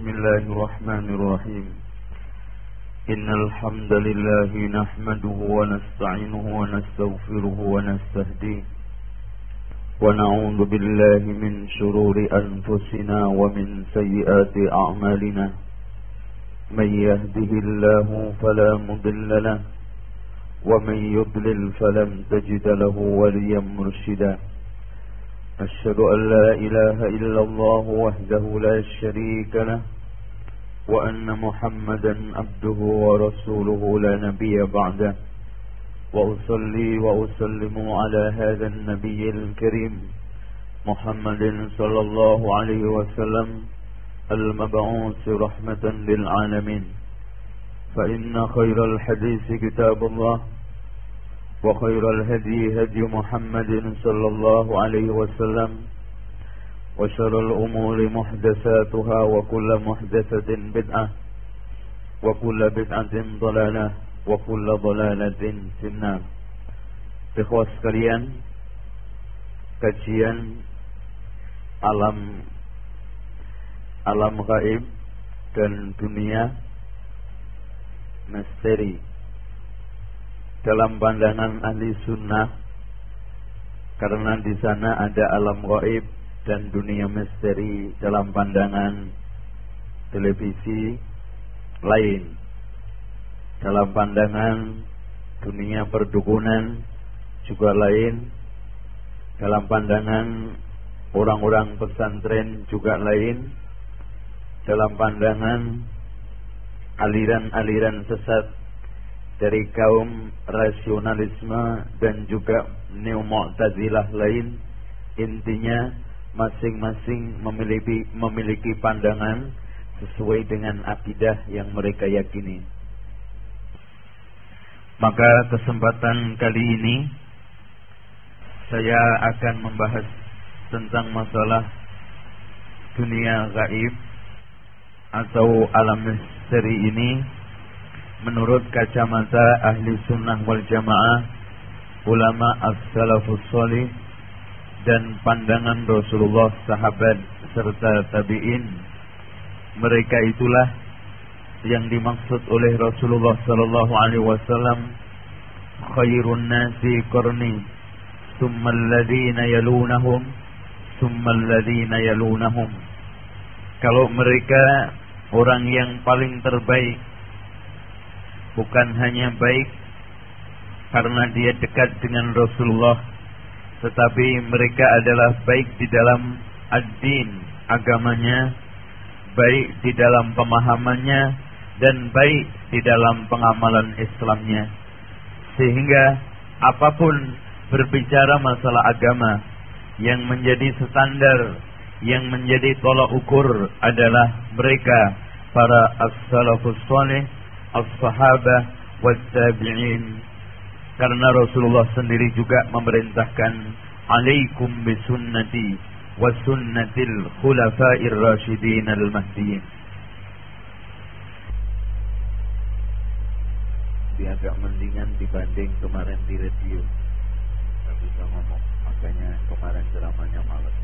بسم الله الرحمن الرحيم. إن الحمد لله نحمده ونستعينه ونستغفره ونستهديه. ونعوذ بالله من شرور أنفسنا ومن سيئات أعمالنا. من يهده الله فلا مضل له ومن يضلل فلن تجد له وليا مرشدا. أشهد أن لا إله إلا الله وحده لا شريك له وأن محمدا عبده ورسوله لا نبي بعده. وأصلي وأسلم على هذا النبي الكريم محمد صلى الله عليه وسلم المبعوث رحمة للعالمين. فإن خير الحديث كتاب الله وخير الهدي هدي محمد صلى الله عليه وسلم وشر الأمور محدثاتها وكل محدثة بدعة وكل بدعة ضلالة وكل ضلالة في النار. Ikhwas sekalian Kajian Alam Alam gaib Dan dunia Misteri. Dalam pandangan ahli sunnah. Karena di sana ada alam gaib dan dunia misteri dalam pandangan televisi lain. Dalam pandangan dunia perdukunan juga lain. Dalam pandangan orang-orang pesantren juga lain. Dalam pandangan aliran-aliran sesat dari kaum rasionalisme dan juga neo mu'tazilah lain intinya masing-masing memiliki memiliki pandangan sesuai dengan akidah yang mereka yakini. Maka kesempatan kali ini saya akan membahas tentang masalah dunia gaib atau alam misteri ini menurut kacamata ahli sunnah wal jamaah, ulama as-salafus salih dan pandangan Rasulullah sahabat serta tabi'in. Mereka itulah yang dimaksud oleh Rasulullah sallallahu alaihi wasallam khairun nasi qarni thumma alladhina yalunahum thumma alladhina yalunahum kalau mereka orang yang paling terbaik bukan hanya baik karena dia dekat dengan Rasulullah tetapi mereka adalah baik di dalam ad-din agamanya baik di dalam pemahamannya dan baik di dalam pengamalan Islamnya. Sehingga apa pun berbicara masalah agama yang menjadi standar yang menjadi tolak ukur adalah mereka para as-salafus salih as-sahabah was-tabi'in karena Rasulullah sendiri juga memerintahkan alaikum bisunnati wa sunnatil khulafa'ir rasyidin al-mahdiyyin dia agak mendingan dibanding kemarin di radio. Gak bisa ngomong makanya kemarin ceramahnya malas.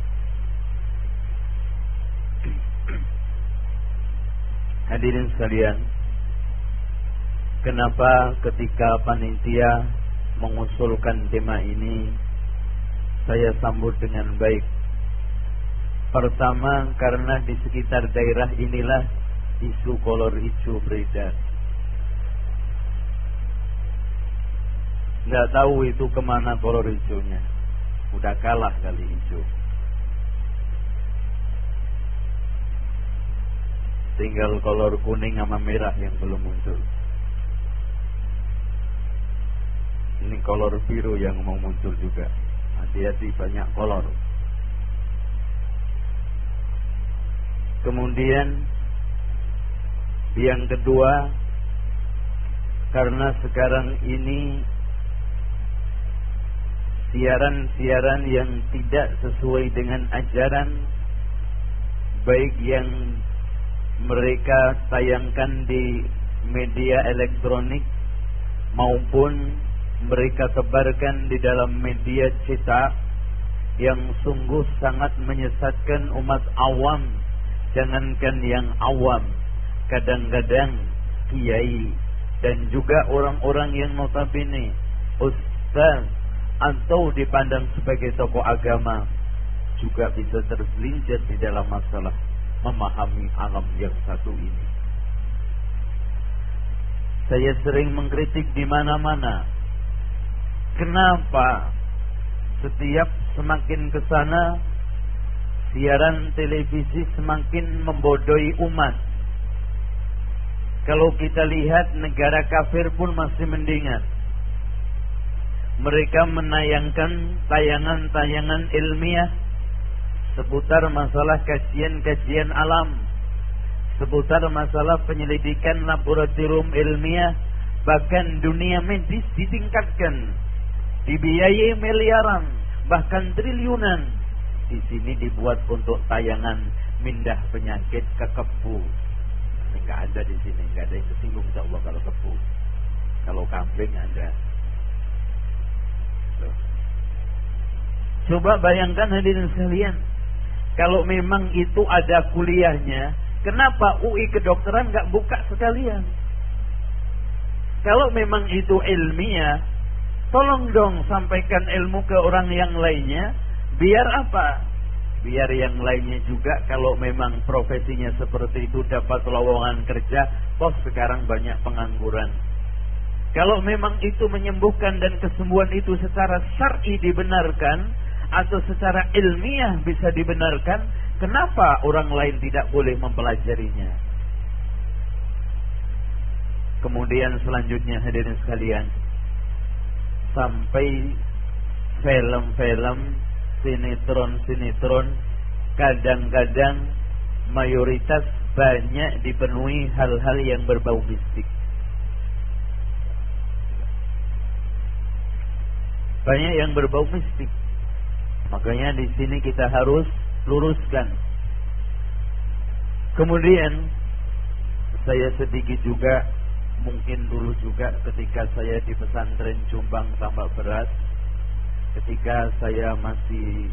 Hadirin sekalian Kenapa ketika panitia mengusulkan tema ini saya sambut dengan baik. Pertama karena di sekitar daerah inilah isu kolor hijau beredar. Nggak tahu itu ke mana kolor hijaunya. Udah kalah kali hijau. Tinggal kolor kuning sama merah yang belum muncul. Ini kolor biru yang mau muncul juga. Hati-hati banyak kolor. Kemudian yang kedua karena sekarang ini siaran-siaran yang tidak sesuai dengan ajaran baik yang mereka tayangkan di media elektronik maupun mereka sebarkan di dalam media cetak yang sungguh sangat menyesatkan umat awam jangankan yang awam, kadang-kadang kiai dan juga orang-orang yang notabene ustaz atau dipandang sebagai tokoh agama juga bisa tergelincir di dalam masalah memahami alam yang satu ini. Saya sering mengkritik di mana-mana. Kenapa setiap semakin ke sana siaran televisi semakin membodohi umat? Kalau kita lihat negara kafir pun masih mendingan. Mereka menayangkan tayangan-tayangan ilmiah seputar masalah kajian-kajian alam, seputar masalah penyelidikan laboratorium ilmiah, bahkan dunia medis ditingkatkan, dibiayai miliaran, bahkan triliunan. Di sini dibuat untuk tayangan mindah penyakit ke kebu. Ada di sini, nggak ada yang tersinggung insya Allah kalau kebu. Kalau kambing ada. Coba bayangkan hadirin sekalian, kalau memang itu ada kuliahnya, kenapa UI kedokteran nggak buka sekalian? Kalau memang itu ilmiah, tolong dong sampaikan ilmu ke orang yang lainnya, biar apa? Biar yang lainnya juga kalau memang profesinya seperti itu dapat lowongan kerja, toh sekarang banyak pengangguran. Kalau memang itu menyembuhkan dan kesembuhan itu secara syar'i dibenarkan, atau secara ilmiah bisa dibenarkan, kenapa orang lain tidak boleh mempelajarinya? Kemudian selanjutnya hadirin sekalian, sampai film-film, sinetron-sinetron, kadang-kadang mayoritas banyak dipenuhi hal-hal yang berbau mistik. Banyak yang berbau mistik. Makanya di sini kita harus luruskan. Kemudian saya sedikit juga mungkin dulu juga ketika saya di pesantren Jombang tambah berat ketika saya masih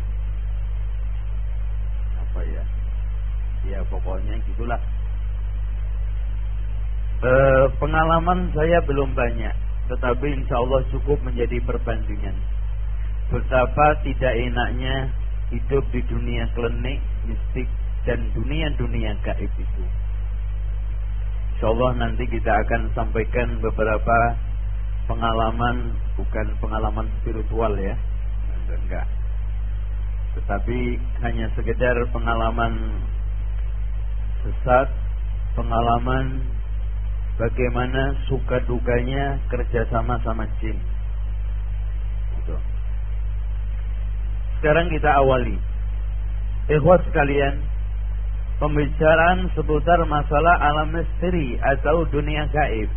apa ya ya pokoknya gitulah e, pengalaman saya belum banyak tetapi insya Allah cukup menjadi perbandingan betapa tidak enaknya hidup di dunia klinik, mistik, dan dunia-dunia gaib itu. Insya Allah nanti kita akan sampaikan beberapa pengalaman, bukan pengalaman spiritual ya, enggak. Tetapi hanya sekedar pengalaman sesat, pengalaman bagaimana suka dukanya kerjasama sama jin. Gitu. Sekarang kita awali. Ikhwas sekalian, pembicaraan seputar masalah alam misteri atau dunia gaib.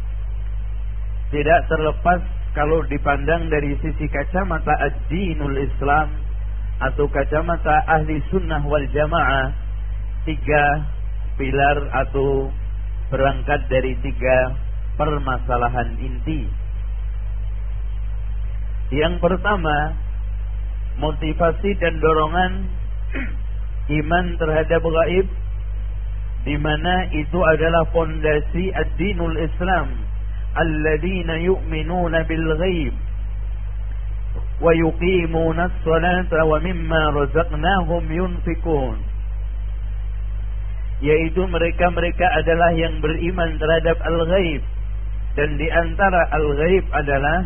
Tidak terlepas kalau dipandang dari sisi kacamata ad-dinul Islam atau kacamata ahli sunnah wal jamaah tiga pilar atau berangkat dari tiga permasalahan inti. Yang pertama, motivasi dan dorongan iman terhadap gaib di mana itu adalah fondasi ad-dinul Islam. Alladzina yu'minuna bil ghaib. Wa yuqimuna as-salata wa mimma razaqnahum yunfikun yaitu mereka-mereka adalah yang beriman terhadap al-ghaib. Dan di antara al-ghaib adalah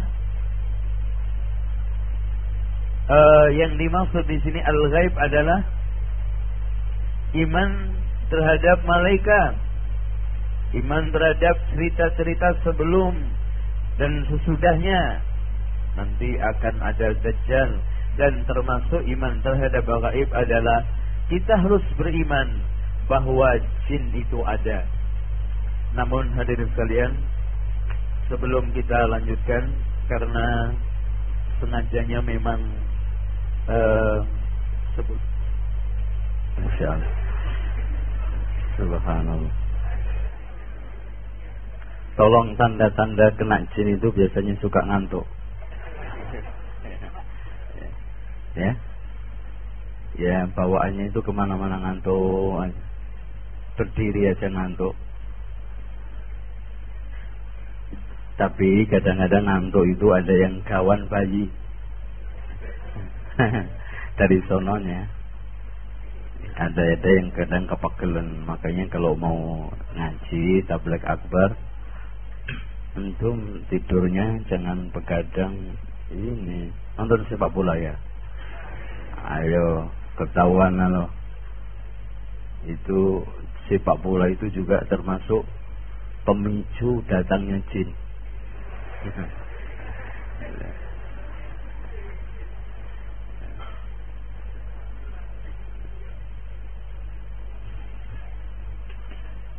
uh, yang dimaksud di sini al-ghaib adalah iman terhadap malaikat, iman terhadap cerita-cerita sebelum dan sesudahnya. Nanti akan ada dajjal dan termasuk iman terhadap gaib adalah kita harus beriman bahwa jin itu ada. Namun hadirin sekalian, sebelum kita lanjutkan karena sengajanya memang uh, sebut. Masya Allah. Subhanallah. Tolong tanda-tanda kena jin itu biasanya suka ngantuk. Ya. Ya, bawaannya itu ke mana-mana ngantuk. berdiri aja ngantuk. Tapi kadang-kadang ngantuk itu ada yang kawan bayi. Dari sononya. Ada ada yang kadang kepegelen. Makanya kalau mau ngaji tablik akbar Antum tidurnya jangan begadang ini nonton sepak bola ya. Ayo ketahuan loh. Itu sepak bola itu juga termasuk pemicu datangnya jin.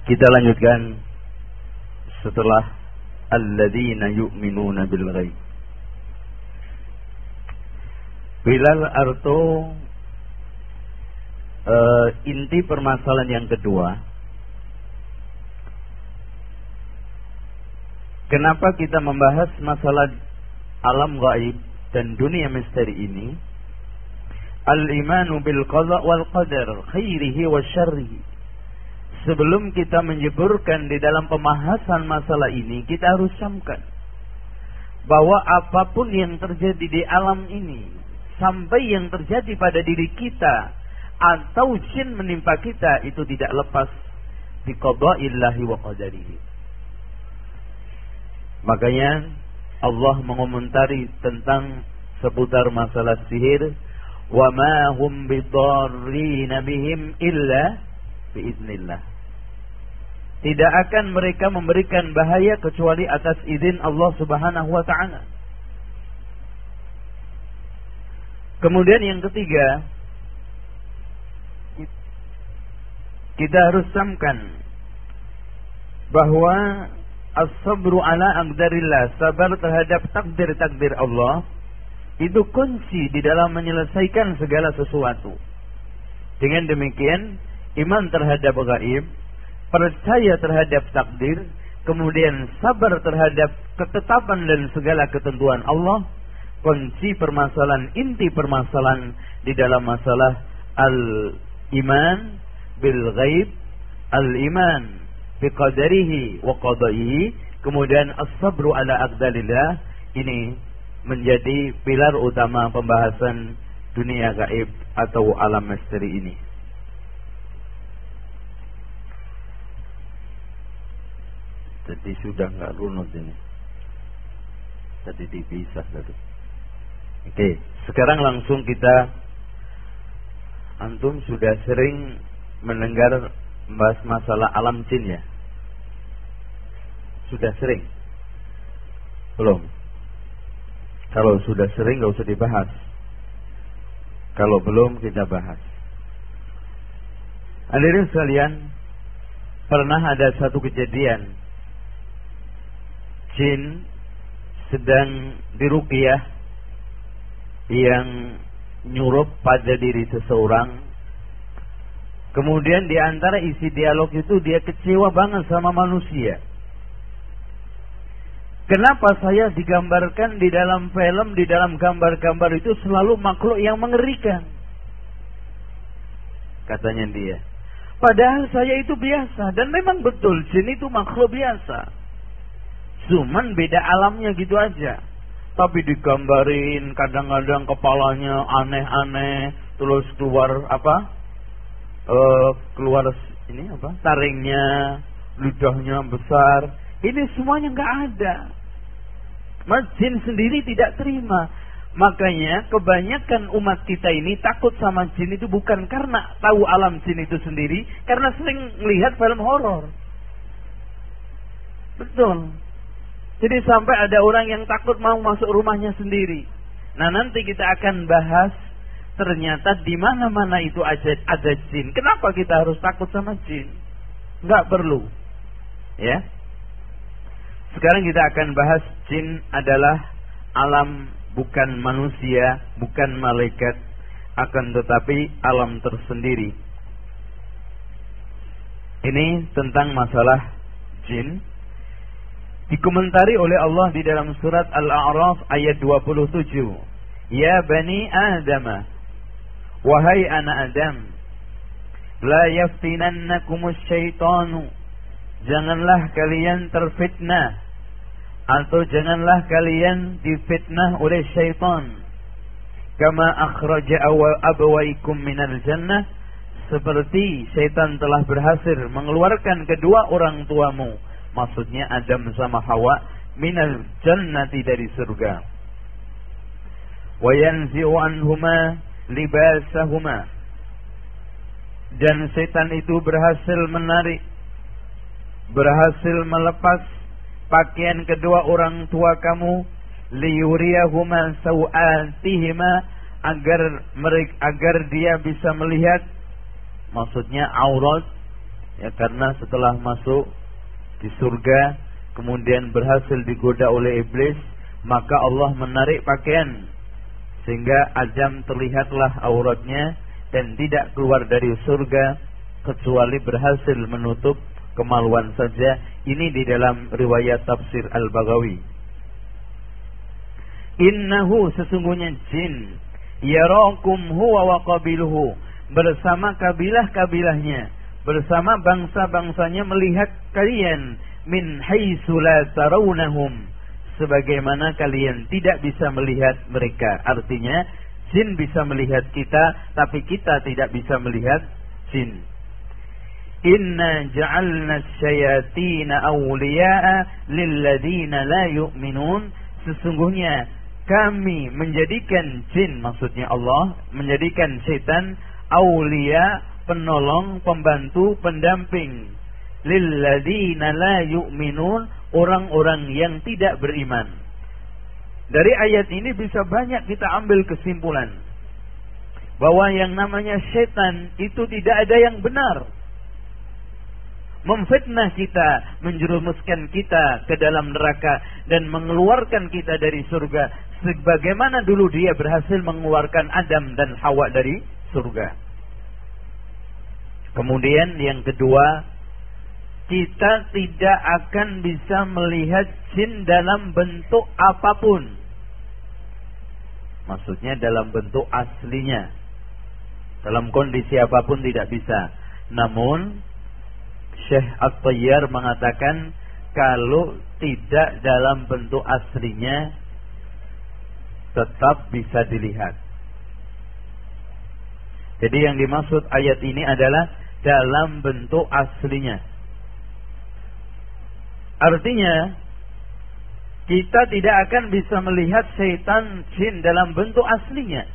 Kita lanjutkan setelah alladzina yu'minuna bil ghaib. Bilal Arto uh, inti permasalahan yang kedua Kenapa kita membahas masalah alam gaib dan dunia misteri ini? Al-imanu bil qada wal qadar khairihi wa syarrihi. Sebelum kita menyeburkan di dalam pembahasan masalah ini, kita harus camkan bahwa apa pun yang terjadi di alam ini, sampai yang terjadi pada diri kita atau jin menimpa kita itu tidak lepas di qada'illahi wa qadarihi Makanya Allah mengomentari tentang seputar masalah sihir, "Wa ma hum bidarrin bihim illa biiznillah." Tidak akan mereka memberikan bahaya kecuali atas izin Allah Subhanahu wa taala. Kemudian yang ketiga, kita harus samkan bahwa as-sabru ala aqdarillah, sabar terhadap takdir-takdir Allah itu kunci di dalam menyelesaikan segala sesuatu. Dengan demikian, iman terhadap gaib, percaya terhadap takdir, kemudian sabar terhadap ketetapan dan segala ketentuan Allah, kunci permasalahan, inti permasalahan di dalam masalah al-iman bil ghaib, al-iman biqadarihi wa qadaihi kemudian as-sabru ala aqdalillah ini menjadi pilar utama pembahasan dunia gaib atau alam misteri ini. Jadi sudah nggak runut ini. Tadi dipisah tadi. Oke, sekarang langsung kita antum sudah sering mendengar membahas masalah alam jin ya? Sudah sering? Belum? Kalau sudah sering nggak usah dibahas. Kalau belum kita bahas. Hadirin sekalian, pernah ada satu kejadian jin sedang diruqyah yang nyurup pada diri seseorang Kemudian di antara isi dialog itu dia kecewa banget sama manusia. Kenapa saya digambarkan di dalam film, di dalam gambar-gambar itu selalu makhluk yang mengerikan? Katanya dia. Padahal saya itu biasa dan memang betul jin itu makhluk biasa. Cuman beda alamnya gitu aja. Tapi digambarin kadang-kadang kepalanya aneh-aneh, terus keluar apa? uh, keluar ini apa? Taringnya ludahnya besar. Ini semuanya nggak ada. Jin sendiri tidak terima. Makanya kebanyakan umat kita ini takut sama jin itu bukan karena tahu alam jin itu sendiri karena sering melihat film horor. Betul jadi sampai ada orang yang takut mau masuk rumahnya sendiri nah nanti kita akan bahas ternyata di mana-mana itu ada, ada jin. Kenapa kita harus takut sama jin? Enggak perlu. Ya. Sekarang kita akan bahas jin adalah alam bukan manusia, bukan malaikat, akan tetapi alam tersendiri. Ini tentang masalah jin. Dikomentari oleh Allah di dalam surat Al-A'raf ayat 27. Ya Bani Adam, Wahai anak Adam, La yaftinannakumus syaitanu. Janganlah kalian terfitnah atau janganlah kalian difitnah oleh syaitan. Kama akhraja abawaikum minal jannah seperti syaitan telah berhasil mengeluarkan kedua orang tuamu, maksudnya Adam sama Hawa minal jannati dari surga. Wa yanzi'u anhuma libasahuma dan setan itu berhasil menarik berhasil melepas pakaian kedua orang tua kamu liyuriyahuma sawatihima agar mereka agar dia bisa melihat maksudnya aurat ya karena setelah masuk di surga kemudian berhasil digoda oleh iblis maka Allah menarik pakaian sehingga Adam terlihatlah auratnya dan tidak keluar dari surga kecuali berhasil menutup kemaluan saja. Ini di dalam riwayat tafsir Al-Baghawi. Innahu sesungguhnya jin yarakum huwa wa qabiluhu bersama kabilah-kabilahnya bersama bangsa-bangsanya melihat kalian min haitsu sebagaimana kalian tidak bisa melihat mereka artinya Jin bisa melihat kita, tapi kita tidak bisa melihat jin. Inna ja'alna syayatina awliya'a lilladina la yu'minun. Sesungguhnya kami menjadikan jin, maksudnya Allah, menjadikan setan awliya, penolong, pembantu, pendamping. Lilladina la yu'minun, orang-orang yang tidak beriman. Dari ayat ini bisa banyak kita ambil kesimpulan bahwa yang namanya setan itu tidak ada yang benar. Memfitnah kita, menjerumuskan kita ke dalam neraka dan mengeluarkan kita dari surga sebagaimana dulu dia berhasil mengeluarkan Adam dan Hawa dari surga. Kemudian yang kedua, kita tidak akan bisa melihat jin dalam bentuk apa pun. Maksudnya dalam bentuk aslinya. Dalam kondisi apa pun tidak bisa. Namun Syekh At-Tayyar mengatakan kalau tidak dalam bentuk aslinya tetap bisa dilihat. Jadi yang dimaksud ayat ini adalah dalam bentuk aslinya. Artinya kita tidak akan bisa melihat syaitan jin dalam bentuk aslinya.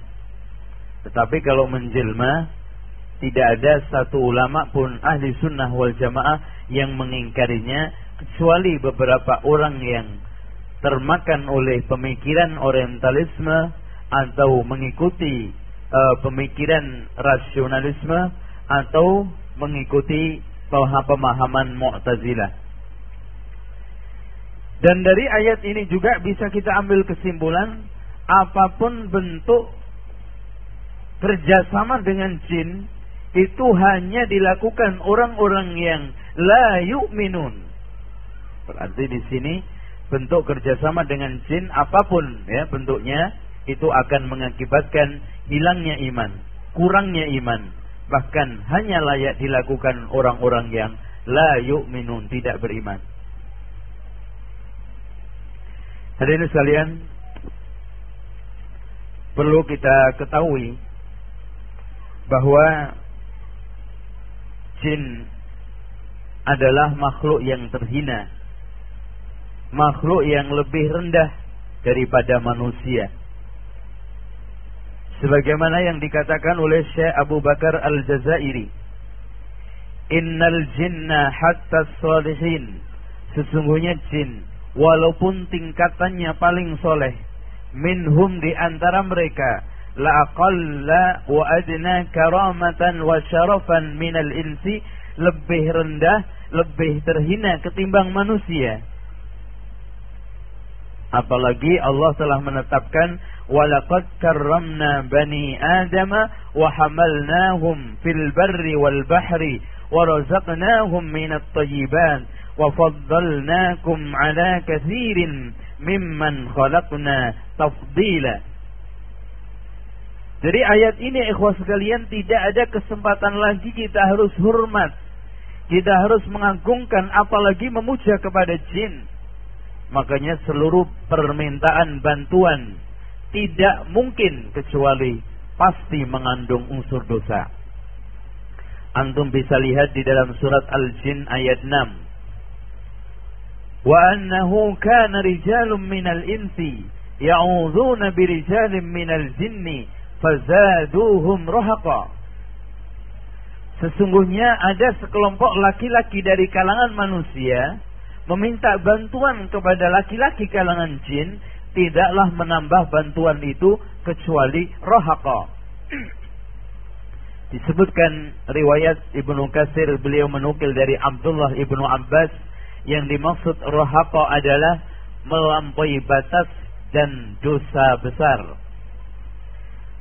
Tetapi kalau menjelma, tidak ada satu ulama pun ahli sunnah wal jamaah yang mengingkarinya, kecuali beberapa orang yang termakan oleh pemikiran orientalisme atau mengikuti uh, pemikiran rasionalisme atau mengikuti pemahaman Mu'tazilah. Dan dari ayat ini juga bisa kita ambil kesimpulan apa pun bentuk kerjasama dengan jin itu hanya dilakukan orang-orang yang la yu'minun. Berarti di sini bentuk kerjasama dengan jin apa pun ya bentuknya itu akan mengakibatkan hilangnya iman, kurangnya iman, bahkan hanya layak dilakukan orang-orang yang la yu'minun tidak beriman. Hadirin sekalian, perlu kita ketahui bahwa jin adalah makhluk yang terhina, makhluk yang lebih rendah daripada manusia. Sebagaimana yang dikatakan oleh Syekh Abu Bakar Al-Jazairi, Innal jinna hatta salihin. Sesungguhnya jin walaupun tingkatannya paling soleh minhum di antara mereka la aqalla wa adna karamatan wa syarafan minal insi lebih rendah lebih terhina ketimbang manusia apalagi Allah telah menetapkan walaqad karramna bani adama wa hamalnahum fil barri wal bahri wa razaqnahum minat tayyibat وفضلناكم على كثير ممن خلقنا تفضيلا Jadi ayat ini ikhwas sekalian tidak ada kesempatan lagi kita harus hormat. Kita harus mengagungkan apalagi memuja kepada jin. Makanya seluruh permintaan bantuan tidak mungkin kecuali pasti mengandung unsur dosa. Antum bisa lihat di dalam surat Al-Jin ayat 6. Wa annahu kana rijalun minal insi ya'udzuuna birijalin minal jinni fazaduhum rahaqa. Sesungguhnya ada sekelompok laki-laki dari kalangan manusia meminta bantuan kepada laki-laki kalangan jin tidaklah menambah bantuan itu kecuali rohaka. Disebutkan riwayat Ibnu Kasir beliau menukil dari Abdullah Ibnu Abbas yang dimaksud rohaka adalah melampaui batas dan dosa besar.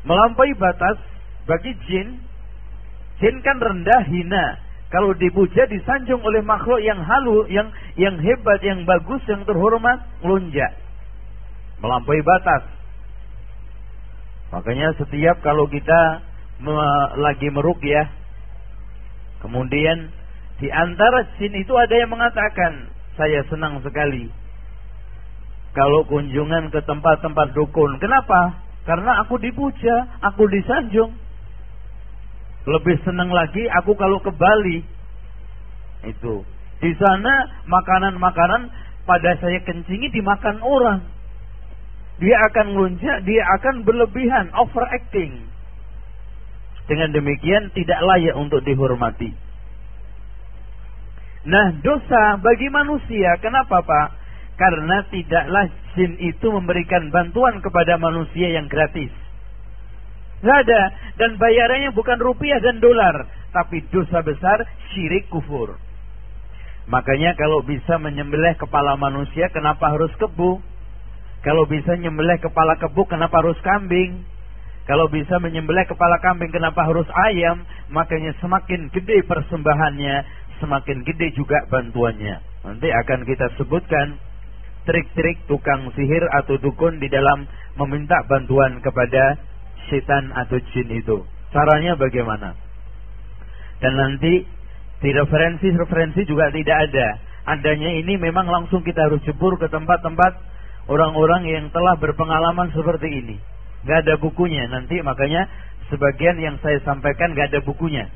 Melampaui batas bagi jin, jin kan rendah hina. Kalau dipuja disanjung oleh makhluk yang halu, yang yang hebat, yang bagus, yang terhormat, melunjak. Melampaui batas. Makanya setiap kalau kita me, lagi merukyah kemudian di antara jin itu ada yang mengatakan saya senang sekali kalau kunjungan ke tempat-tempat dukun. Kenapa? Karena aku dipuja aku disanjung. Lebih senang lagi aku kalau ke Bali. Itu. Di sana makanan-makanan pada saya kencingi dimakan orang dia akan ngelunjak dia akan berlebihan overacting dengan demikian tidak layak untuk dihormati. Nah, dosa bagi manusia, kenapa Pak? Karena tidaklah jin itu memberikan bantuan kepada manusia yang gratis. Tidak ada. Dan bayarannya bukan rupiah dan dolar. Tapi dosa besar, syirik kufur. Makanya kalau bisa menyembelih kepala manusia, kenapa harus kebu? Kalau bisa menyembelih kepala kebu, kenapa harus kambing? Kalau bisa menyembelih kepala kambing kenapa harus ayam? Makanya semakin gede persembahannya, semakin gede juga bantuannya. Nanti akan kita sebutkan trik-trik tukang sihir atau dukun di dalam meminta bantuan kepada setan atau jin itu. Caranya bagaimana? Dan nanti di referensi-referensi juga tidak ada. Adanya ini memang langsung kita harus jebur ke tempat-tempat orang-orang yang telah berpengalaman seperti ini. Nggak ada bukunya nanti makanya sebagian yang saya sampaikan nggak ada bukunya.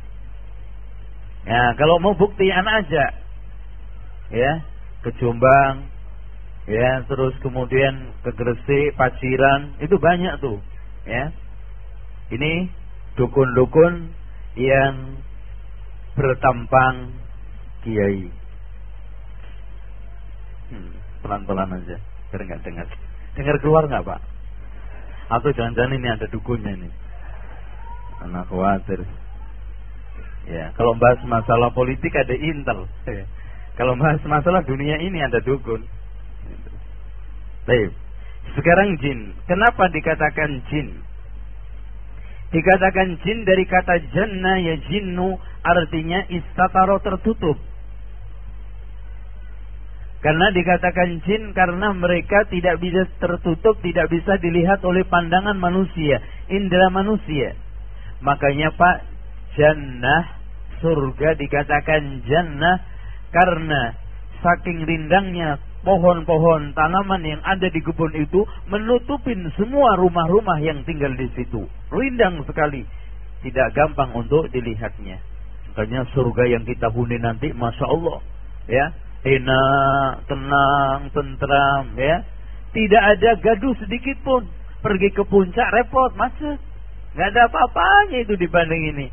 Ya kalau mau bukti anak aja. Ya ke Jombang ya terus kemudian ke Gresik Paciran itu banyak tuh ya. Ini dukun-dukun yang bertampang kiai. Hmm, pelan-pelan aja biar nggak dengar dengar keluar nggak pak atau jangan-jangan ini ada dukunnya ini. Anak khawatir. Ya, kalau bahas masalah politik ada intel. Ya. Kalau bahas masalah dunia ini ada dukun. Baik. Sekarang jin. Kenapa dikatakan jin? Dikatakan jin dari kata jannah ya jinnu artinya istataro tertutup. Karena dikatakan jin karena mereka tidak bisa tertutup, tidak bisa dilihat oleh pandangan manusia, indera manusia. Makanya Pak, jannah, surga dikatakan jannah karena saking rindangnya pohon-pohon tanaman yang ada di kebun itu menutupin semua rumah-rumah yang tinggal di situ. Rindang sekali. Tidak gampang untuk dilihatnya. Makanya surga yang kita huni nanti, Masya Allah. Ya, enak, tenang, tentram, ya. Tidak ada gaduh sedikit pun. Pergi ke puncak repot, macet. Nggak ada apa-apanya itu dibanding ini.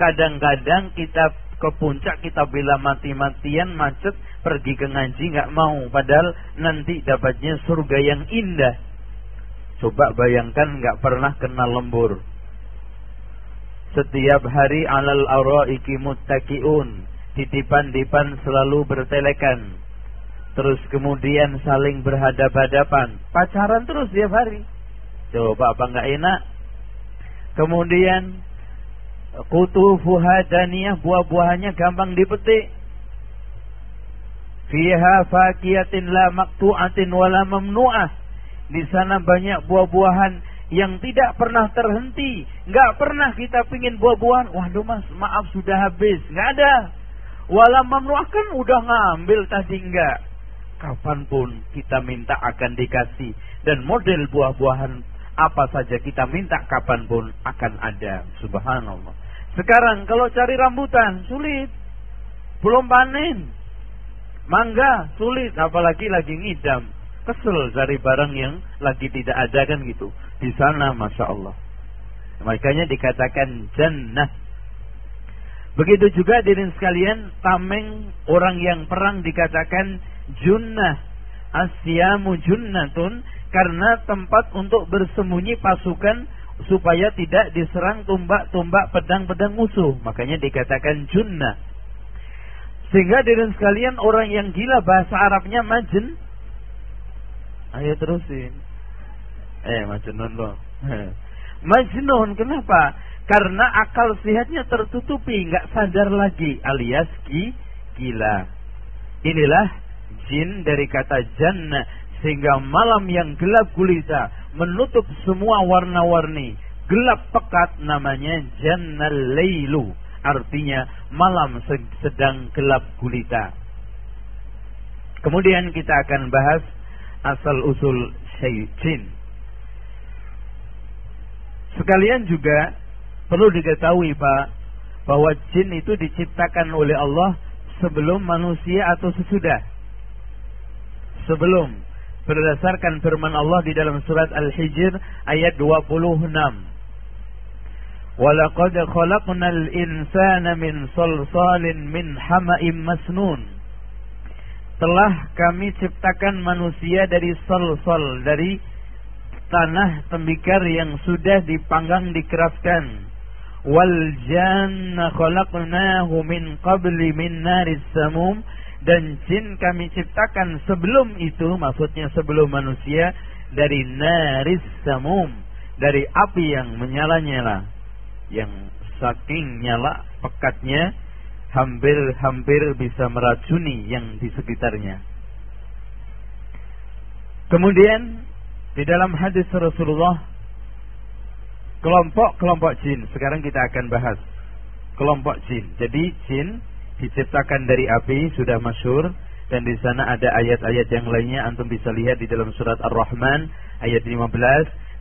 Kadang-kadang kita ke puncak kita bila mati-matian macet pergi ke ngaji nggak mau padahal nanti dapatnya surga yang indah coba bayangkan nggak pernah kenal lembur setiap hari alal araiki muttaqiun titipan-tipan selalu bertelekan. Terus kemudian saling berhadap-hadapan. Pacaran terus tiap hari. Coba apa enggak enak? Kemudian kutu fuhadaniyah buah-buahannya gampang dipetik. Fiha fakiyatin la maktu'atin wala mamnu'ah. Di sana banyak buah-buahan yang tidak pernah terhenti. Nggak pernah kita pingin buah-buahan. Waduh mas, maaf sudah habis. Nggak ada. Walau kan udah ngambil tadi enggak. Kapan pun kita minta akan dikasih. Dan model buah-buahan apa saja kita minta kapan pun akan ada. Subhanallah. Sekarang kalau cari rambutan sulit. Belum panen. Mangga sulit apalagi lagi ngidam. Kesel cari barang yang lagi tidak ada kan gitu. Di sana Masya Allah. Makanya dikatakan jannah. Begitu juga diri sekalian tameng orang yang perang dikatakan junnah. Asyamu junnatun karena tempat untuk bersembunyi pasukan supaya tidak diserang tumbak-tumbak pedang-pedang musuh. Makanya dikatakan junnah. Sehingga diri sekalian orang yang gila bahasa Arabnya majin. Ayo terusin. Eh majnun loh. majnun kenapa? Karena akal sehatnya tertutupi, nggak sadar lagi alias ki gila. Inilah jin dari kata jannah sehingga malam yang gelap gulita menutup semua warna-warni gelap pekat namanya jannal lailu artinya malam sedang gelap gulita. Kemudian kita akan bahas asal usul syaitan. Sekalian juga Perlu diketahui Pak, bahwa jin itu diciptakan oleh Allah sebelum manusia atau sesudah? Sebelum. Berdasarkan firman Allah di dalam surat Al-Hijr ayat 26. Walaqad khalaqnal insana min salsalin min hama'im masnun. Telah kami ciptakan manusia dari salsal, dari tanah tembikar yang sudah dipanggang dikeraskan Wal janna khalaqnahu min qabli min naris samum. Dan jin kami ciptakan sebelum itu maksudnya sebelum manusia dari naris samum. Dari api yang menyala-nyala. Yang saking nyala pekatnya hampir-hampir bisa meracuni yang di sekitarnya. Kemudian di dalam hadis Rasulullah kelompok-kelompok jin. Sekarang kita akan bahas kelompok jin. Jadi jin diciptakan dari api sudah masyur dan di sana ada ayat-ayat yang lainnya. Antum bisa lihat di dalam surat Ar-Rahman ayat 15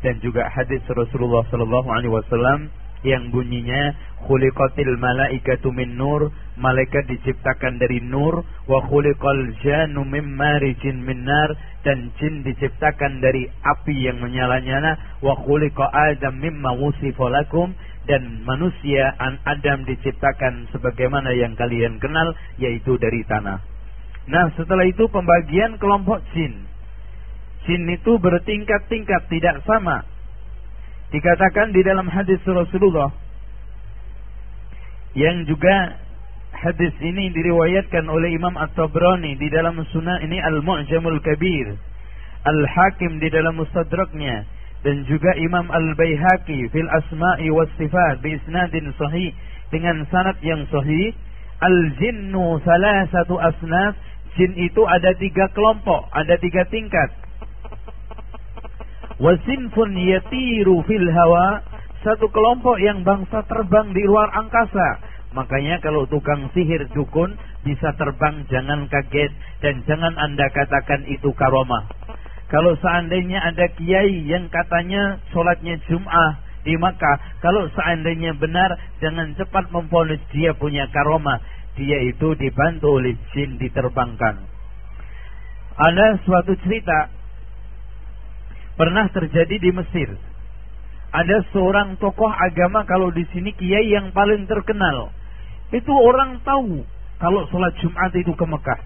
dan juga hadis Rasulullah wasallam yang bunyinya khuliqatil malaikatu min nur malaikat diciptakan dari nur wa khuliqal jannu mim marijin min nar dan jin diciptakan dari api yang menyala-nyala wa khuliqa adam mimma wusifa lakum dan manusia an Adam diciptakan sebagaimana yang kalian kenal yaitu dari tanah. Nah, setelah itu pembagian kelompok jin. Jin itu bertingkat-tingkat tidak sama Dikatakan di dalam hadis Rasulullah yang juga hadis ini diriwayatkan oleh Imam At-Tabrani di dalam sunnah ini Al-Mu'jamul Kabir, Al-Hakim di dalam Mustadraknya dan juga Imam Al-Baihaqi fil Asma'i was Sifat bi isnadin sahih dengan sanad yang sahih. Al-jinnu salasatu asnaf Jin itu ada tiga kelompok, ada tiga tingkat wasinfun yatiru fil hawa satu kelompok yang bangsa terbang di luar angkasa makanya kalau tukang sihir dukun bisa terbang jangan kaget dan jangan anda katakan itu karomah kalau seandainya ada kiai yang katanya sholatnya Jum'ah di Makkah, kalau seandainya benar, jangan cepat memponis dia punya karomah. Dia itu dibantu oleh jin diterbangkan. Ada suatu cerita pernah terjadi di Mesir. Ada seorang tokoh agama kalau di sini kiai yang paling terkenal. Itu orang tahu kalau sholat Jumat itu ke Mekah.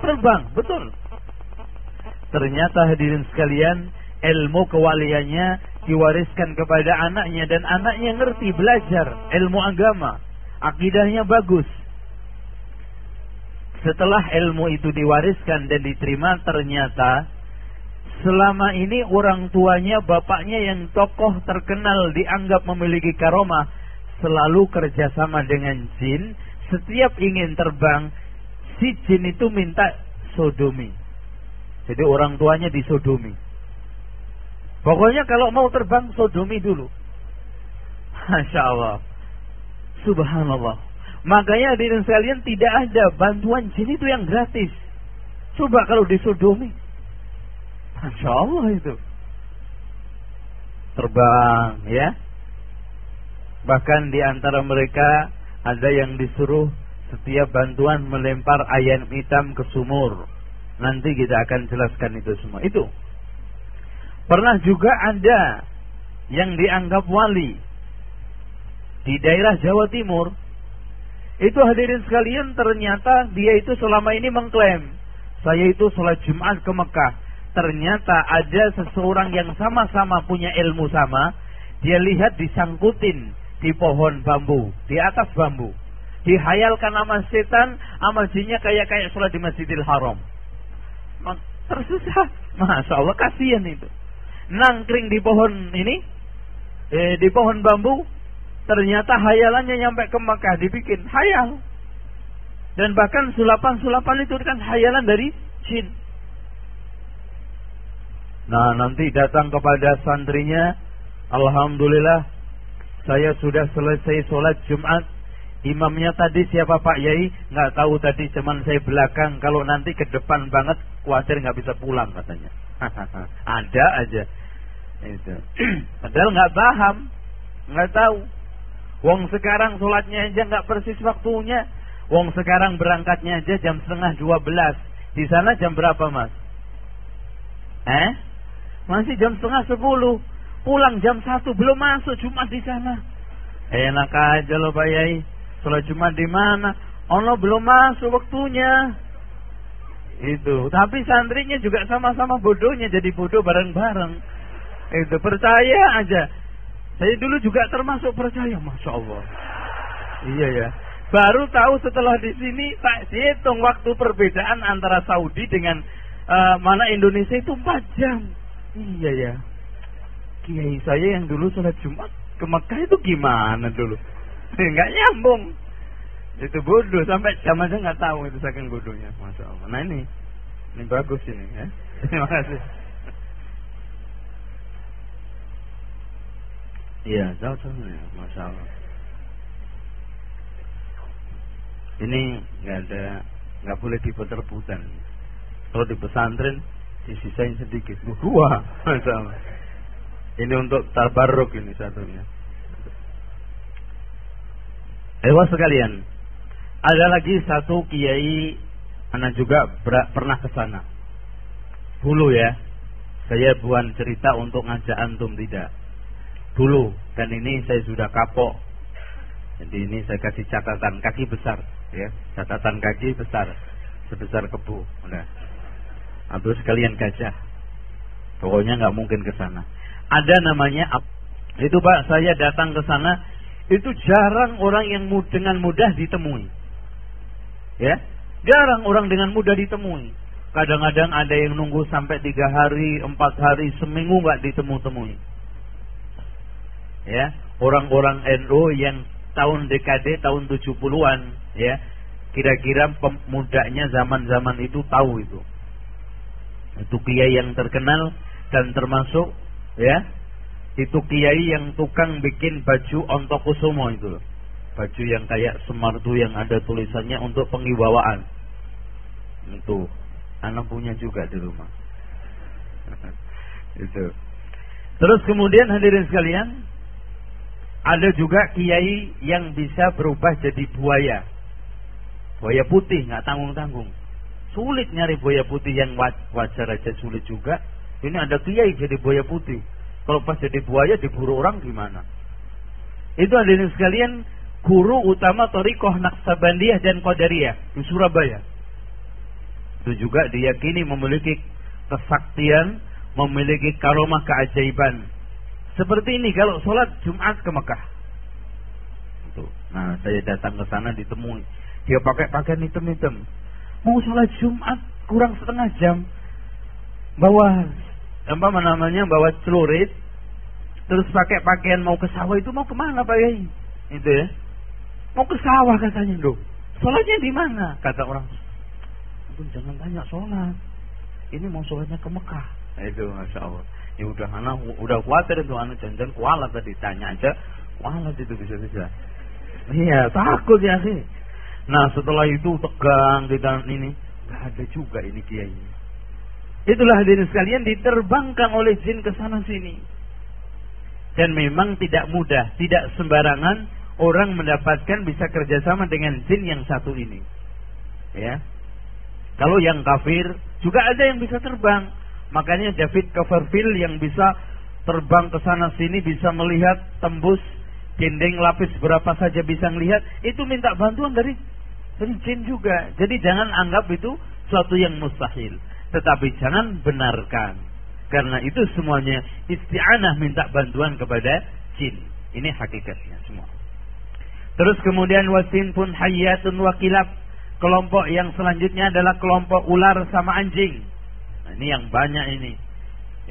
Terbang, betul. Ternyata hadirin sekalian, ilmu kewaliannya diwariskan kepada anaknya dan anaknya ngerti belajar ilmu agama. Akidahnya bagus. Setelah ilmu itu diwariskan dan diterima ternyata selama ini orang tuanya, bapaknya yang tokoh terkenal dianggap memiliki karomah, selalu kerjasama dengan jin. Setiap ingin terbang, si jin itu minta sodomi. Jadi orang tuanya disodomi. Pokoknya kalau mau terbang sodomi dulu. Masya Allah. Subhanallah. Makanya hadirin sekalian tidak ada bantuan jin itu yang gratis. Coba kalau disodomi. Masya Allah itu. Terbang ya. Bahkan di antara mereka ada yang disuruh setiap bantuan melempar ayam hitam ke sumur. Nanti kita akan jelaskan itu semua. Itu. Pernah juga ada yang dianggap wali di daerah Jawa Timur itu hadirin sekalian ternyata dia itu selama ini mengklaim saya itu sholat Jumat ke Mekah. Ternyata ada seseorang yang sama-sama punya ilmu sama. Dia lihat disangkutin di pohon bambu, di atas bambu. Dihayalkan nama setan, amal jinnya kayak kayak sholat di Masjidil Haram. Tersusah. Masya Allah kasihan itu. Nangkring di pohon ini, eh, di pohon bambu, Ternyata hayalannya nyampe ke Mekah dibikin hayal. Dan bahkan sulapan-sulapan itu kan hayalan dari jin. Nah nanti datang kepada santrinya. Alhamdulillah. Saya sudah selesai sholat Jumat. Imamnya tadi siapa Pak Yai? Nggak tahu tadi cuman saya belakang. Kalau nanti ke depan banget khawatir nggak bisa pulang katanya. Ada aja. Itu. Padahal nggak paham, nggak tahu. Wong sekarang sholatnya aja nggak persis waktunya. Wong sekarang berangkatnya aja jam setengah dua belas. Di sana jam berapa mas? Eh? Masih jam setengah sepuluh. Pulang jam satu belum masuk Jumat di sana. Enak aja loh Pak Yai. Sholat Jumat di mana? Allah belum masuk waktunya. Itu. Tapi santrinya juga sama-sama bodohnya jadi bodoh bareng-bareng. Itu percaya aja. Saya dulu juga termasuk percaya, masya Allah. Iya ya. Baru tahu setelah di sini tak hitung waktu perbedaan antara Saudi dengan uh, mana Indonesia itu 4 jam. Iya ya. Kiai saya yang dulu sholat Jumat ke Mekah itu gimana dulu? Enggak nyambung. Itu bodoh sampai jam aja nggak tahu itu saking bodohnya, masya Allah. Nah ini, ini bagus ini ya. Terima kasih. Iya, ya, masya Allah. Ini nggak ada, nggak boleh diputar-putar. Kalau di pesantren disisain sedikit, dua, Allah. Ini untuk tabarruk ini satunya. Ewa sekalian, ada lagi satu kiai, anak juga pernah ke sana. Dulu ya, saya buat cerita untuk ngajak antum tidak dulu dan ini saya sudah kapok. Jadi ini saya kasih catatan kaki besar ya, catatan kaki besar sebesar kebu. Udah. Atau sekalian gajah. Pokoknya nggak mungkin ke sana. Ada namanya itu Pak, saya datang ke sana itu jarang orang yang dengan mudah ditemui. Ya, jarang orang dengan mudah ditemui. Kadang-kadang ada yang nunggu sampai tiga hari, empat hari, seminggu nggak ditemu-temui ya orang-orang NU yang tahun dekade tahun 70-an ya kira-kira pemudanya zaman-zaman itu tahu itu itu kiai yang terkenal dan termasuk ya. Itu kiai yang tukang bikin baju ontokusumo itu baju yang kayak semar tuh yang ada tulisannya untuk pengibawaan itu. Anak punya juga di rumah. Itu. Terus kemudian hadirin sekalian ada juga kiai yang bisa berubah jadi buaya. Buaya putih, nggak tanggung-tanggung. Sulit nyari buaya putih yang wajar aja sulit juga. Ini ada kiai jadi buaya putih. Kalau pas jadi buaya diburu orang gimana? Itu yang sekalian guru utama Torikoh Naksabandiyah dan Qadariyah di Surabaya. Itu juga diyakini memiliki kesaktian, memiliki karomah keajaiban seperti ini kalau sholat Jumat ke Mekah. Nah, saya datang ke sana ditemui. Dia pakai pakaian hitam-hitam. Mau sholat Jumat kurang setengah jam. Bawa apa namanya? Bawa celurit. Terus pakai pakaian mau ke sawah itu mau ke mana Pak Yai? Itu ya. Mau ke sawah katanya dong. Sholatnya di mana? Kata orang. Jangan tanya sholat. Ini mau sholatnya ke Mekah. itu masya Allah ya udah anak udah khawatir itu anak jangan kualat tadi tanya aja kualat itu bisa bisa iya takut ya sih nah setelah itu tegang kita ini. Nggak ada juga ini kiai. Itulah hadirin sekalian diterbangkan oleh jin ke sana sini. Dan memang tidak mudah tidak sembarangan orang mendapatkan bisa kerjasama dengan jin yang satu ini. Ya. Kalau yang kafir juga ada yang bisa terbang. Makanya David Copperfield yang bisa terbang ke sana sini bisa melihat tembus dinding lapis berapa saja bisa melihat itu minta bantuan dari jin juga. Jadi jangan anggap itu suatu yang mustahil, tetapi jangan benarkan. Karena itu semuanya isti'anah minta bantuan kepada jin. Ini hakikatnya semua. Terus kemudian wasin pun hayatun wakilab. Kelompok yang selanjutnya adalah kelompok ular sama anjing. Nah, ini yang banyak ini.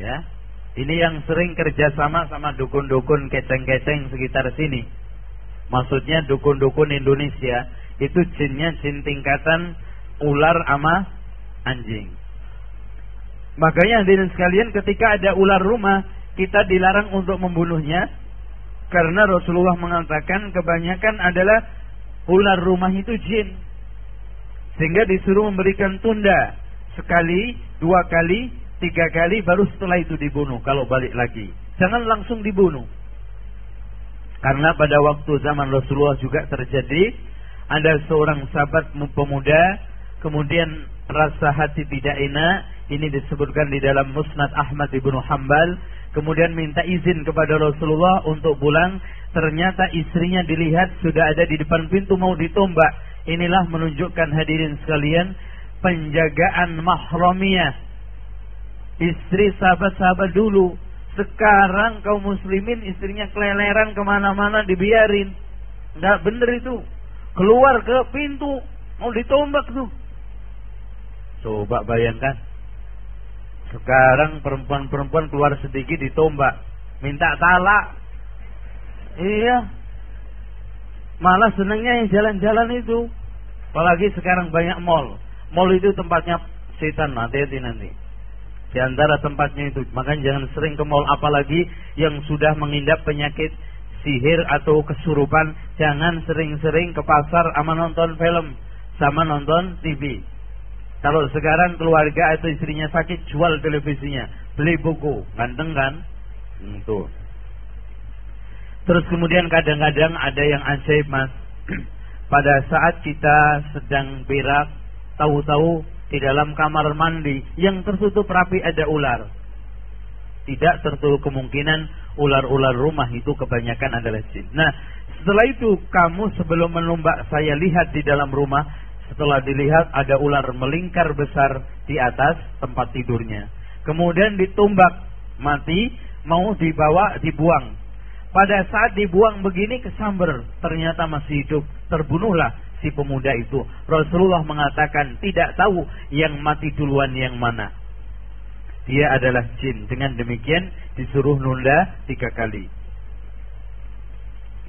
Ya. Ini yang sering kerjasama sama dukun-dukun keceng-keceng sekitar sini. Maksudnya dukun-dukun Indonesia itu jinnya jin tingkatan ular ama anjing. Makanya hadirin sekalian ketika ada ular rumah kita dilarang untuk membunuhnya karena Rasulullah mengatakan kebanyakan adalah ular rumah itu jin. Sehingga disuruh memberikan tunda sekali, dua kali, tiga kali, baru setelah itu dibunuh kalau balik lagi. Jangan langsung dibunuh. Karena pada waktu zaman Rasulullah juga terjadi ada seorang sahabat pemuda kemudian rasa hati tidak enak ini disebutkan di dalam Musnad Ahmad ibnu Hambal kemudian minta izin kepada Rasulullah untuk pulang ternyata istrinya dilihat sudah ada di depan pintu mau ditombak inilah menunjukkan hadirin sekalian penjagaan mahramiyah. Istri sahabat-sahabat dulu. Sekarang kaum muslimin istrinya keleleran ke mana-mana dibiarin. Nggak bener itu. Keluar ke pintu. Mau ditombak tuh. Coba bayangkan. Sekarang perempuan-perempuan keluar sedikit ditombak. Minta talak. Iya. Malah senangnya yang jalan-jalan itu. Apalagi sekarang banyak mall. Mall itu tempatnya setan, hati-hati nanti. Di antara tempatnya itu, makanya jangan sering ke mall apalagi yang sudah mengindap penyakit sihir atau kesurupan, jangan sering-sering ke pasar sama nonton film, sama nonton TV. Kalau sekarang keluarga atau istrinya sakit, jual televisinya, beli buku, ganteng kan? Itu. Terus kemudian kadang-kadang ada yang ajaib mas. Pada saat kita sedang berak tahu-tahu di dalam kamar mandi yang tertutup rapi ada ular. Tidak tertutup kemungkinan ular-ular rumah itu kebanyakan adalah jin. Nah, setelah itu kamu sebelum menumbak saya lihat di dalam rumah, setelah dilihat ada ular melingkar besar di atas tempat tidurnya. Kemudian ditumbak mati, mau dibawa dibuang. Pada saat dibuang begini kesamber, ternyata masih hidup. Terbunuhlah si pemuda itu. Rasulullah mengatakan tidak tahu yang mati duluan yang mana. Dia adalah jin. Dengan demikian disuruh nunda tiga kali.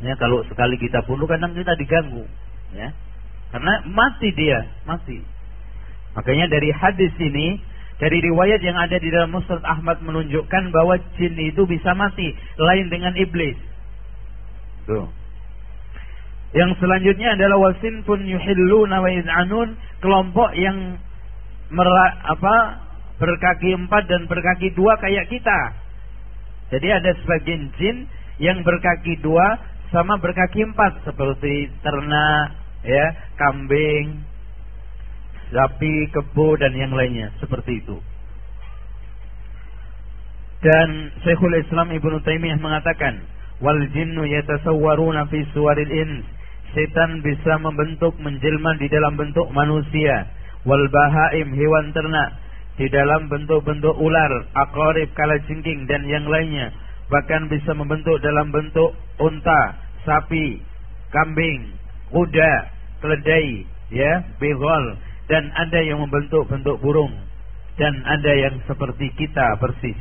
Ya, kalau sekali kita bunuh kadang kita diganggu. Ya, karena mati dia, mati. Makanya dari hadis ini, dari riwayat yang ada di dalam Musnad Ahmad menunjukkan bahwa jin itu bisa mati, lain dengan iblis. Tuh. Yang selanjutnya adalah wasin pun yuhilluna wa iz'anun, kelompok yang merak, apa berkaki empat dan berkaki dua kayak kita. Jadi ada sebagian jin yang berkaki dua sama berkaki empat seperti ternak, ya, kambing, sapi, kebo dan yang lainnya seperti itu. Dan Syekhul Islam Ibnu Taimiyah mengatakan, wal jinnu yatasawwaruna fi suwaril ins setan bisa membentuk menjelma di dalam bentuk manusia wal bahaim hewan ternak di dalam bentuk-bentuk ular akorib kalajengking dan yang lainnya. Bahkan bisa membentuk dalam bentuk unta sapi kambing kuda keledai ya begol dan ada yang membentuk bentuk burung. Dan ada yang seperti kita persis.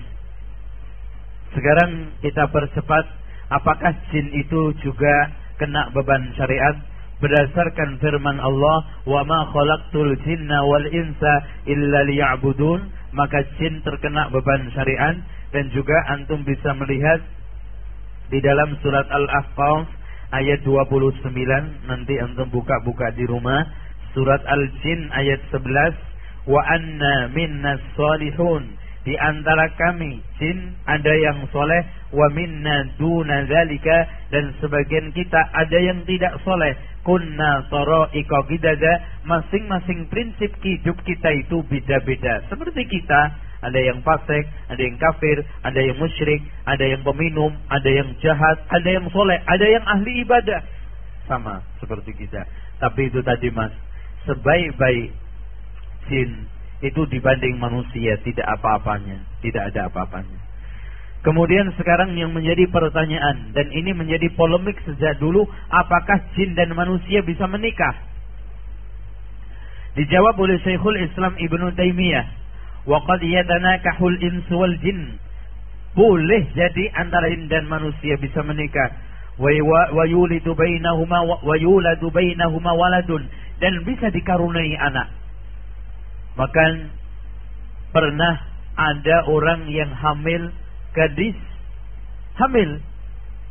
Sekarang kita percepat apakah jin itu juga kena beban syariat berdasarkan firman Allah wa ma khalaqtul jinna wal insa illa liya'budun maka jin terkena beban syariat dan juga antum bisa melihat di dalam surat Al-Ahqaf ayat 29 nanti antum buka-buka di rumah. Surat Al-Jin ayat 11 wa anna minnas salihun di antara kami jin ada yang soleh wa minna duna zalika dan sebagian kita ada yang tidak soleh kunna tara'iqa gidada masing-masing prinsip hidup kita itu beda-beda seperti kita ada yang fasik, ada yang kafir, ada yang musyrik, ada yang peminum, ada yang jahat, ada yang soleh, ada yang ahli ibadah. Sama seperti kita. Tapi itu tadi mas, sebaik-baik jin itu dibanding manusia tidak apa-apanya, tidak ada apa-apanya. Kemudian sekarang yang menjadi pertanyaan dan ini menjadi polemik sejak dulu, apakah jin dan manusia bisa menikah? Dijawab oleh Syekhul Islam Ibnu Taimiyah, "Wa qad yatanakahul insu wal jin." Boleh jadi antara jin dan manusia bisa menikah. Wa yulidu bainahuma wa yuladu waladun dan bisa dikaruniai anak. Bahkan pernah ada orang yang hamil gadis hamil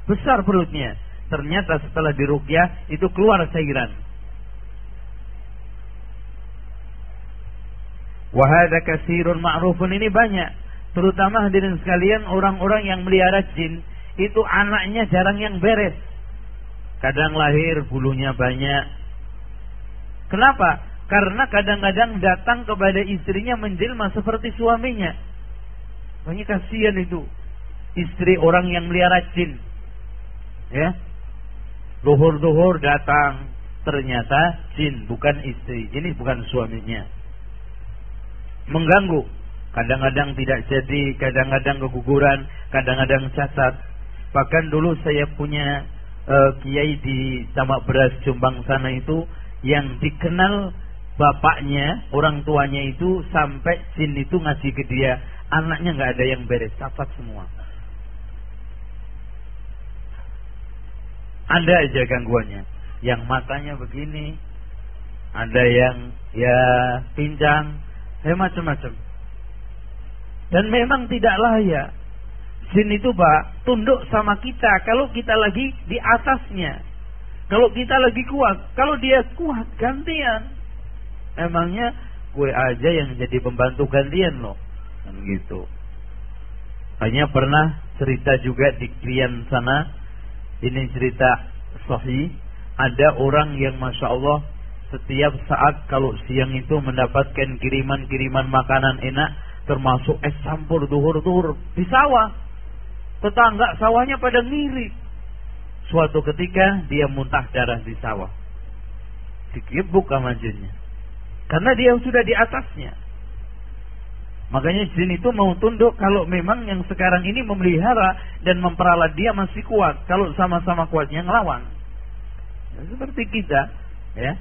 besar perutnya. Ternyata setelah dirukyah itu keluar cairan. Wahada kasirun ma'rufun ini banyak. Terutama hadirin sekalian orang-orang yang melihara jin itu anaknya jarang yang beres. Kadang lahir bulunya banyak. Kenapa? Karena kadang-kadang datang kepada istrinya menjelma seperti suaminya. Banyak kasihan itu. Istri orang yang melihara jin. Ya. Duhur-duhur datang. Ternyata jin bukan istri. Ini bukan suaminya. Mengganggu. Kadang-kadang tidak jadi, kadang-kadang keguguran, kadang-kadang cacat. Bahkan dulu saya punya uh, kiai di Tamak Beras Jombang sana itu yang dikenal bapaknya, orang tuanya itu sampai jin itu ngasih ke dia, anaknya nggak ada yang beres, cacat semua. Ada aja gangguannya. Yang matanya begini, ada yang ya pincang, ya macam-macam. Dan memang tidak layak. Jin itu pak tunduk sama kita kalau kita lagi di atasnya. Kalau kita lagi kuat, kalau dia kuat gantian. Emangnya gue aja yang jadi pembantu gantian loh. Kan gitu. Hanya pernah cerita juga di klien sana. Ini cerita sahih. Ada orang yang Masya Allah setiap saat kalau siang itu mendapatkan kiriman-kiriman makanan enak. Termasuk es campur duhur-duhur di sawah. Tetangga sawahnya pada ngiri. Suatu ketika dia muntah darah di sawah. Dikibuk sama jinnya. Karena dia sudah di atasnya. Makanya jin itu mau tunduk kalau memang yang sekarang ini memelihara dan memperalat dia masih kuat. Kalau sama-sama kuatnya ngelawan. Ya, seperti kita, ya.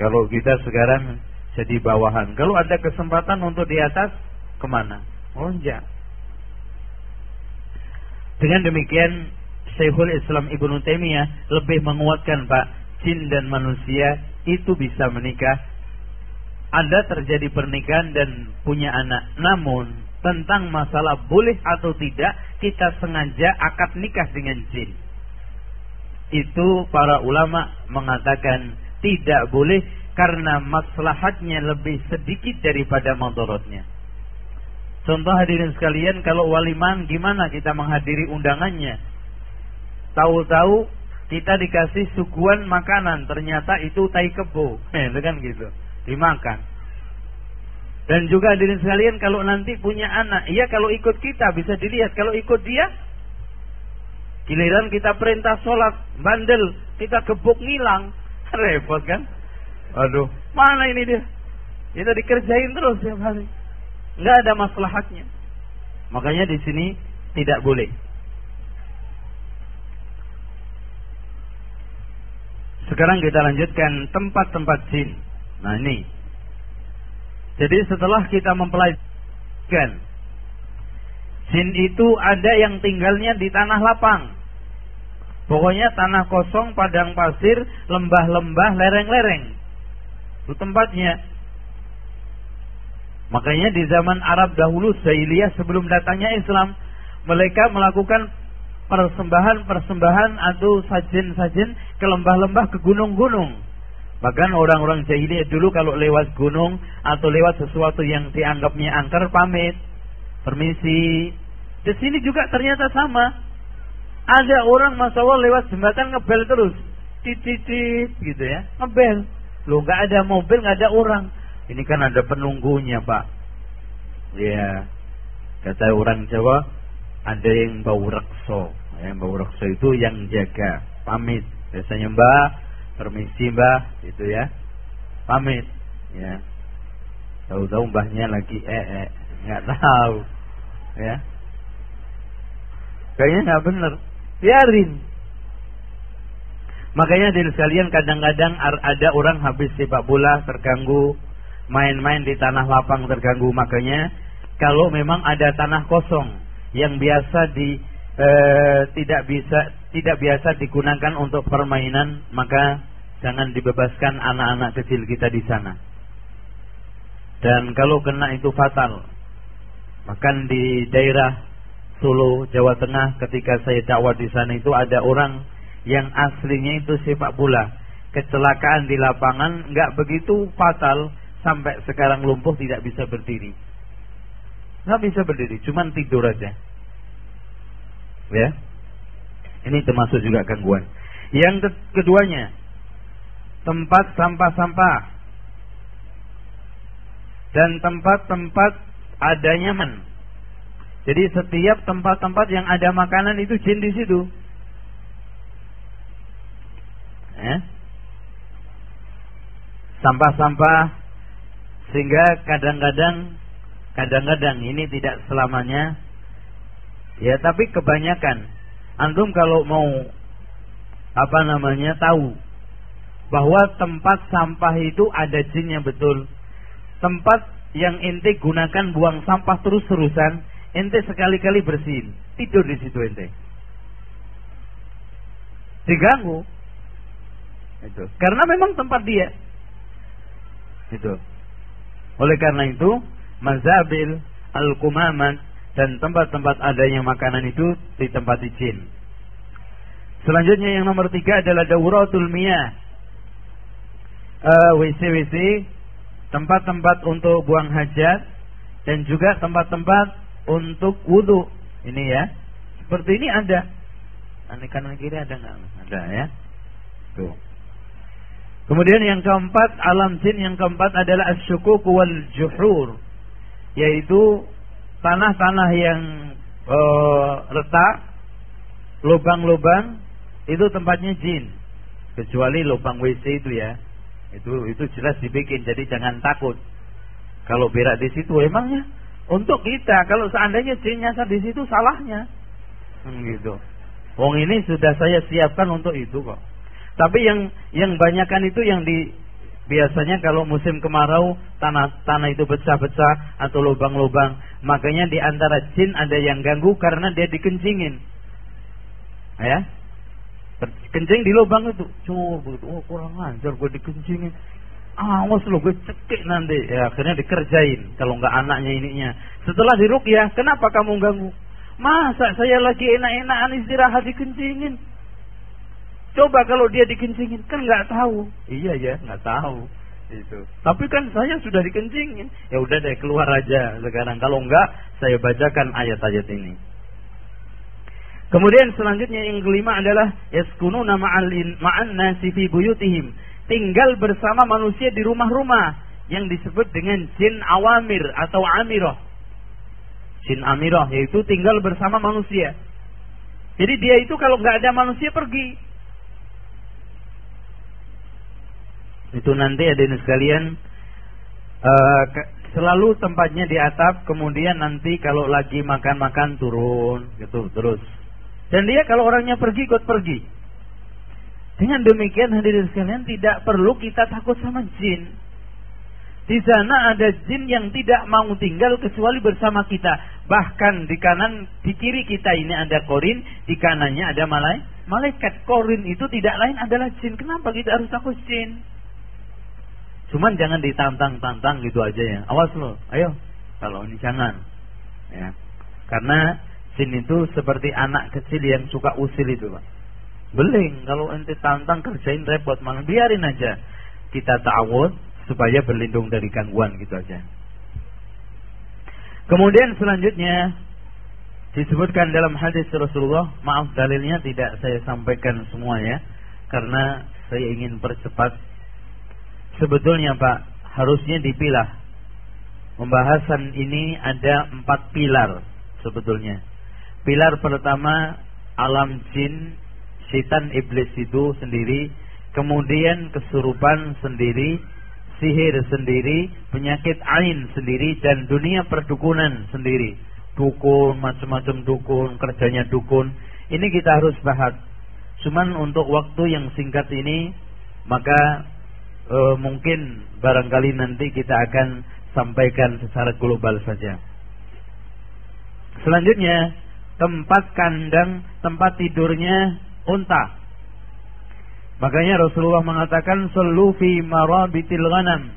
Kalau kita sekarang jadi bawahan. Kalau ada kesempatan untuk di atas, ke mana? Lonjak. Dengan demikian, Syekhul Islam Ibnu Taimiyah lebih menguatkan Pak, jin dan manusia itu bisa menikah. Anda terjadi pernikahan dan punya anak. Namun tentang masalah boleh atau tidak kita sengaja akad nikah dengan jin. Itu para ulama mengatakan tidak boleh karena maslahatnya lebih sedikit daripada motorotnya. Contoh hadirin sekalian, kalau waliman gimana kita menghadiri undangannya? Tahu-tahu kita dikasih suguhan makanan, ternyata itu tai kebo. Eh, itu kan gitu. Dimakan. Dan juga hadirin sekalian kalau nanti punya anak, iya kalau ikut kita bisa dilihat. Kalau ikut dia, giliran kita perintah sholat, bandel, kita gebuk ngilang. Repot kan? Aduh, mana ini dia? Kita dikerjain terus setiap hari. Nggak ada maslahatnya. Makanya di sini tidak boleh. Sekarang kita lanjutkan tempat-tempat jin. Nah ini. Jadi setelah kita mempelajari jin itu ada yang tinggalnya di tanah lapang. Pokoknya tanah kosong, padang pasir, lembah-lembah, lereng-lereng. Itu tempatnya. Makanya di zaman Arab dahulu Jahiliyah sebelum datangnya Islam, mereka melakukan persembahan-persembahan atau sajen-sajen ke lembah-lembah ke gunung-gunung. Bahkan orang-orang jahiliyah dulu kalau lewat gunung atau lewat sesuatu yang dianggapnya angker pamit, permisi. Di sini juga ternyata sama. Ada orang masya Allah lewat jembatan ngebel terus, titit gitu ya, ngebel. Lo nggak ada mobil, nggak ada orang. Ini kan ada penunggunya pak. Ya, kata orang Jawa, ada yang bau rekso. Yang bau rekso itu yang jaga, pamit. Biasanya mbak, permisi mbah itu ya. Pamit. Ya. Tahu-tahu mbahnya lagi eh eh. Nggak tahu. Ya. Kayaknya nggak bener. Biarin. Makanya dari sekalian kadang-kadang ada orang habis sepak bola terganggu main-main di tanah lapang terganggu. Makanya kalau memang ada tanah kosong yang biasa di eh, tidak bisa tidak biasa digunakan untuk permainan, maka jangan dibebaskan anak-anak kecil kita di sana. Dan kalau kena itu fatal. Bahkan di daerah Solo, Jawa Tengah ketika saya dakwah di sana itu ada orang yang aslinya itu sepak bola. Kecelakaan di lapangan nggak begitu fatal sampai sekarang lumpuh tidak bisa berdiri. Nggak bisa berdiri, cuman tidur aja. Ya, ini termasuk juga gangguan. Yang keduanya, tempat sampah-sampah dan tempat-tempat adanya men. Jadi setiap tempat-tempat yang ada makanan itu jin di situ. Eh? Sampah-sampah sehingga kadang-kadang kadang-kadang ini tidak selamanya ya tapi kebanyakan antum kalau mau apa namanya tahu bahwa tempat sampah itu ada jinnya betul. Tempat yang ente gunakan buang sampah terus-terusan, ente sekali-kali bersihin, tidur di situ ente. Diganggu. Itu. Karena memang tempat dia. Itu. Oleh karena itu, mazabil, al-kumaman, dan tempat-tempat adanya makanan itu di tempat izin. Selanjutnya yang nomor tiga adalah dauratul miyah. Uh, WC-WC, tempat-tempat untuk buang hajat, dan juga tempat-tempat untuk wudhu. Ini ya. Seperti ini ada. Ini kanan kiri ada nggak? Ada ya. Tuh. Kemudian yang keempat, alam jin yang keempat adalah asyukuk wal juhur. Yaitu tanah-tanah yang uh, retak, lubang-lubang, itu tempatnya jin. Kecuali lubang WC itu ya. Itu itu jelas dibikin, jadi jangan takut. Kalau berak di situ emangnya untuk kita kalau seandainya jin nyasar di situ salahnya. Hmm, gitu. Wong ini sudah saya siapkan untuk itu kok. Tapi yang yang banyakan itu yang di biasanya kalau musim kemarau tanah tanah itu pecah-pecah atau lubang-lubang. Makanya di antara jin ada yang ganggu karena dia dikencingin. Ya? Kencing di lubang itu. Coba oh kurang ajar gue dikencingin. Awas lo gue cekik nanti. Ya akhirnya dikerjain kalau nggak anaknya ininya. Setelah ya kenapa kamu ganggu? Masa saya lagi enak-enakan istirahat dikencingin Coba kalau dia dikencingin kan nggak tahu. Iya ya, nggak tahu. Itu. Tapi kan saya sudah dikencingin. Ya udah deh keluar aja sekarang. Kalau enggak, saya bacakan ayat-ayat ini. Kemudian selanjutnya yang kelima adalah yaskununa ma'alin ma'an nasi fi buyutihim. Tinggal bersama manusia di rumah-rumah yang disebut dengan jin awamir atau amirah. Jin amirah yaitu tinggal bersama manusia. Jadi dia itu kalau nggak ada manusia pergi, Itu nanti ada sekalian uh, selalu tempatnya di atap, kemudian nanti kalau lagi makan-makan turun gitu terus. Dan dia kalau orangnya pergi ikut pergi. Dengan demikian hadirin sekalian tidak perlu kita takut sama jin. Di sana ada jin yang tidak mau tinggal kecuali bersama kita. Bahkan di kanan, di kiri kita ini ada korin, di kanannya ada malaikat. Malaikat korin itu tidak lain adalah jin. Kenapa kita harus takut jin? Cuman jangan ditantang-tantang gitu aja ya. Awas lo, ayo. Kalau ini jangan. Ya. Karena jin itu seperti anak kecil yang suka usil itu, Pak. Beling, kalau ente tantang kerjain repot, malah biarin aja. Kita ta'awud supaya berlindung dari gangguan gitu aja. Kemudian selanjutnya disebutkan dalam hadis Rasulullah, maaf dalilnya tidak saya sampaikan semuanya karena saya ingin percepat. Sebetulnya Pak, harusnya dipilah. Pembahasan ini ada empat pilar sebetulnya. Pilar pertama alam jin, setan iblis itu sendiri, kemudian kesurupan sendiri, sihir sendiri, penyakit ain sendiri dan dunia perdukunan sendiri. Dukun, macam-macam dukun, kerjanya dukun. Ini kita harus bahas. Cuman untuk waktu yang singkat ini maka e, mungkin barangkali nanti kita akan sampaikan secara global saja. Selanjutnya, tempat kandang, tempat tidurnya unta. Makanya Rasulullah mengatakan sallu fi marabitil ghanam.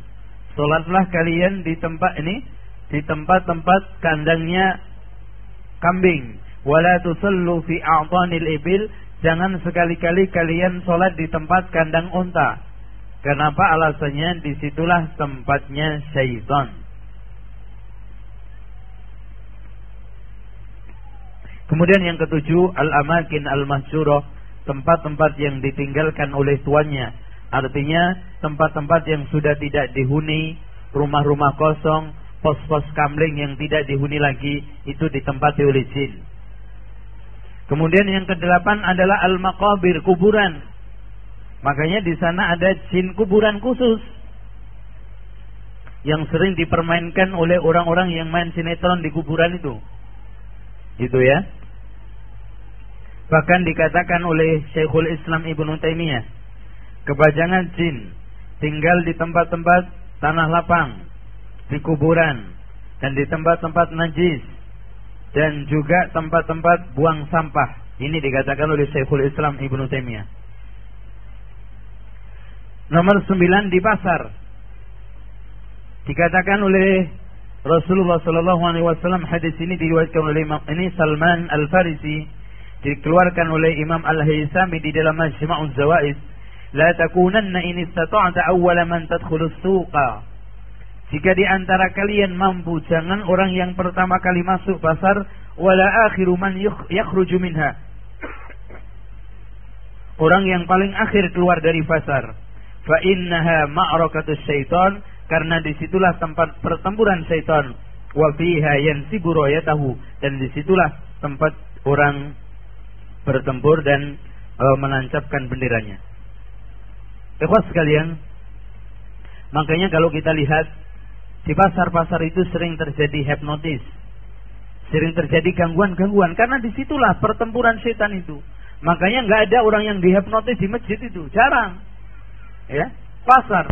Salatlah kalian di tempat ini di tempat-tempat kandangnya kambing. Wala tusallu fi a'tanil ibil. Jangan sekali-kali kalian salat di tempat kandang unta. Kenapa alasannya di situlah tempatnya syaitan. Kemudian yang ketujuh al-amakin al-mahsyurah tempat-tempat yang ditinggalkan oleh tuannya. Artinya tempat-tempat yang sudah tidak dihuni, rumah-rumah kosong, pos-pos kamling yang tidak dihuni lagi, itu ditempati oleh jin. Kemudian yang kedelapan adalah al-maqabir, kuburan. Makanya di sana ada jin kuburan khusus yang sering dipermainkan oleh orang-orang yang main sinetron di kuburan itu. Itu ya. Bahkan dikatakan oleh Syekhul Islam Ibnu Taimiyah, kebajangan jin tinggal di tempat-tempat tanah lapang, di kuburan, dan di tempat-tempat najis, dan juga tempat-tempat buang sampah. Ini dikatakan oleh Syekhul Islam Ibnu Taimiyah. Nomor sembilan di pasar. Dikatakan oleh Rasulullah Sallallahu Alaihi Wasallam hadis ini diriwayatkan oleh Imam ini Salman Al Farisi dikeluarkan oleh Imam Al-Haythami di dalam Majma'uz Zawais. La takunanna in istata'ta awwala man tadkhulus suqa jika di antara kalian mampu jangan orang yang pertama kali masuk pasar wala akhiru man yakhruju minha. Orang yang paling akhir keluar dari pasar fa innaha ma'rakatus syaitan karena di situlah tempat pertempuran syaitan wa fiha yansibu rayatahu dan di situlah tempat orang bertempur dan e, menancapkan benderanya. Ikhwas sekalian, makanya kalau kita lihat di pasar-pasar itu sering terjadi hipnotis, sering terjadi gangguan-gangguan karena di situlah pertempuran setan itu. Makanya nggak ada orang yang dihipnotis di masjid itu, jarang. Ya, pasar.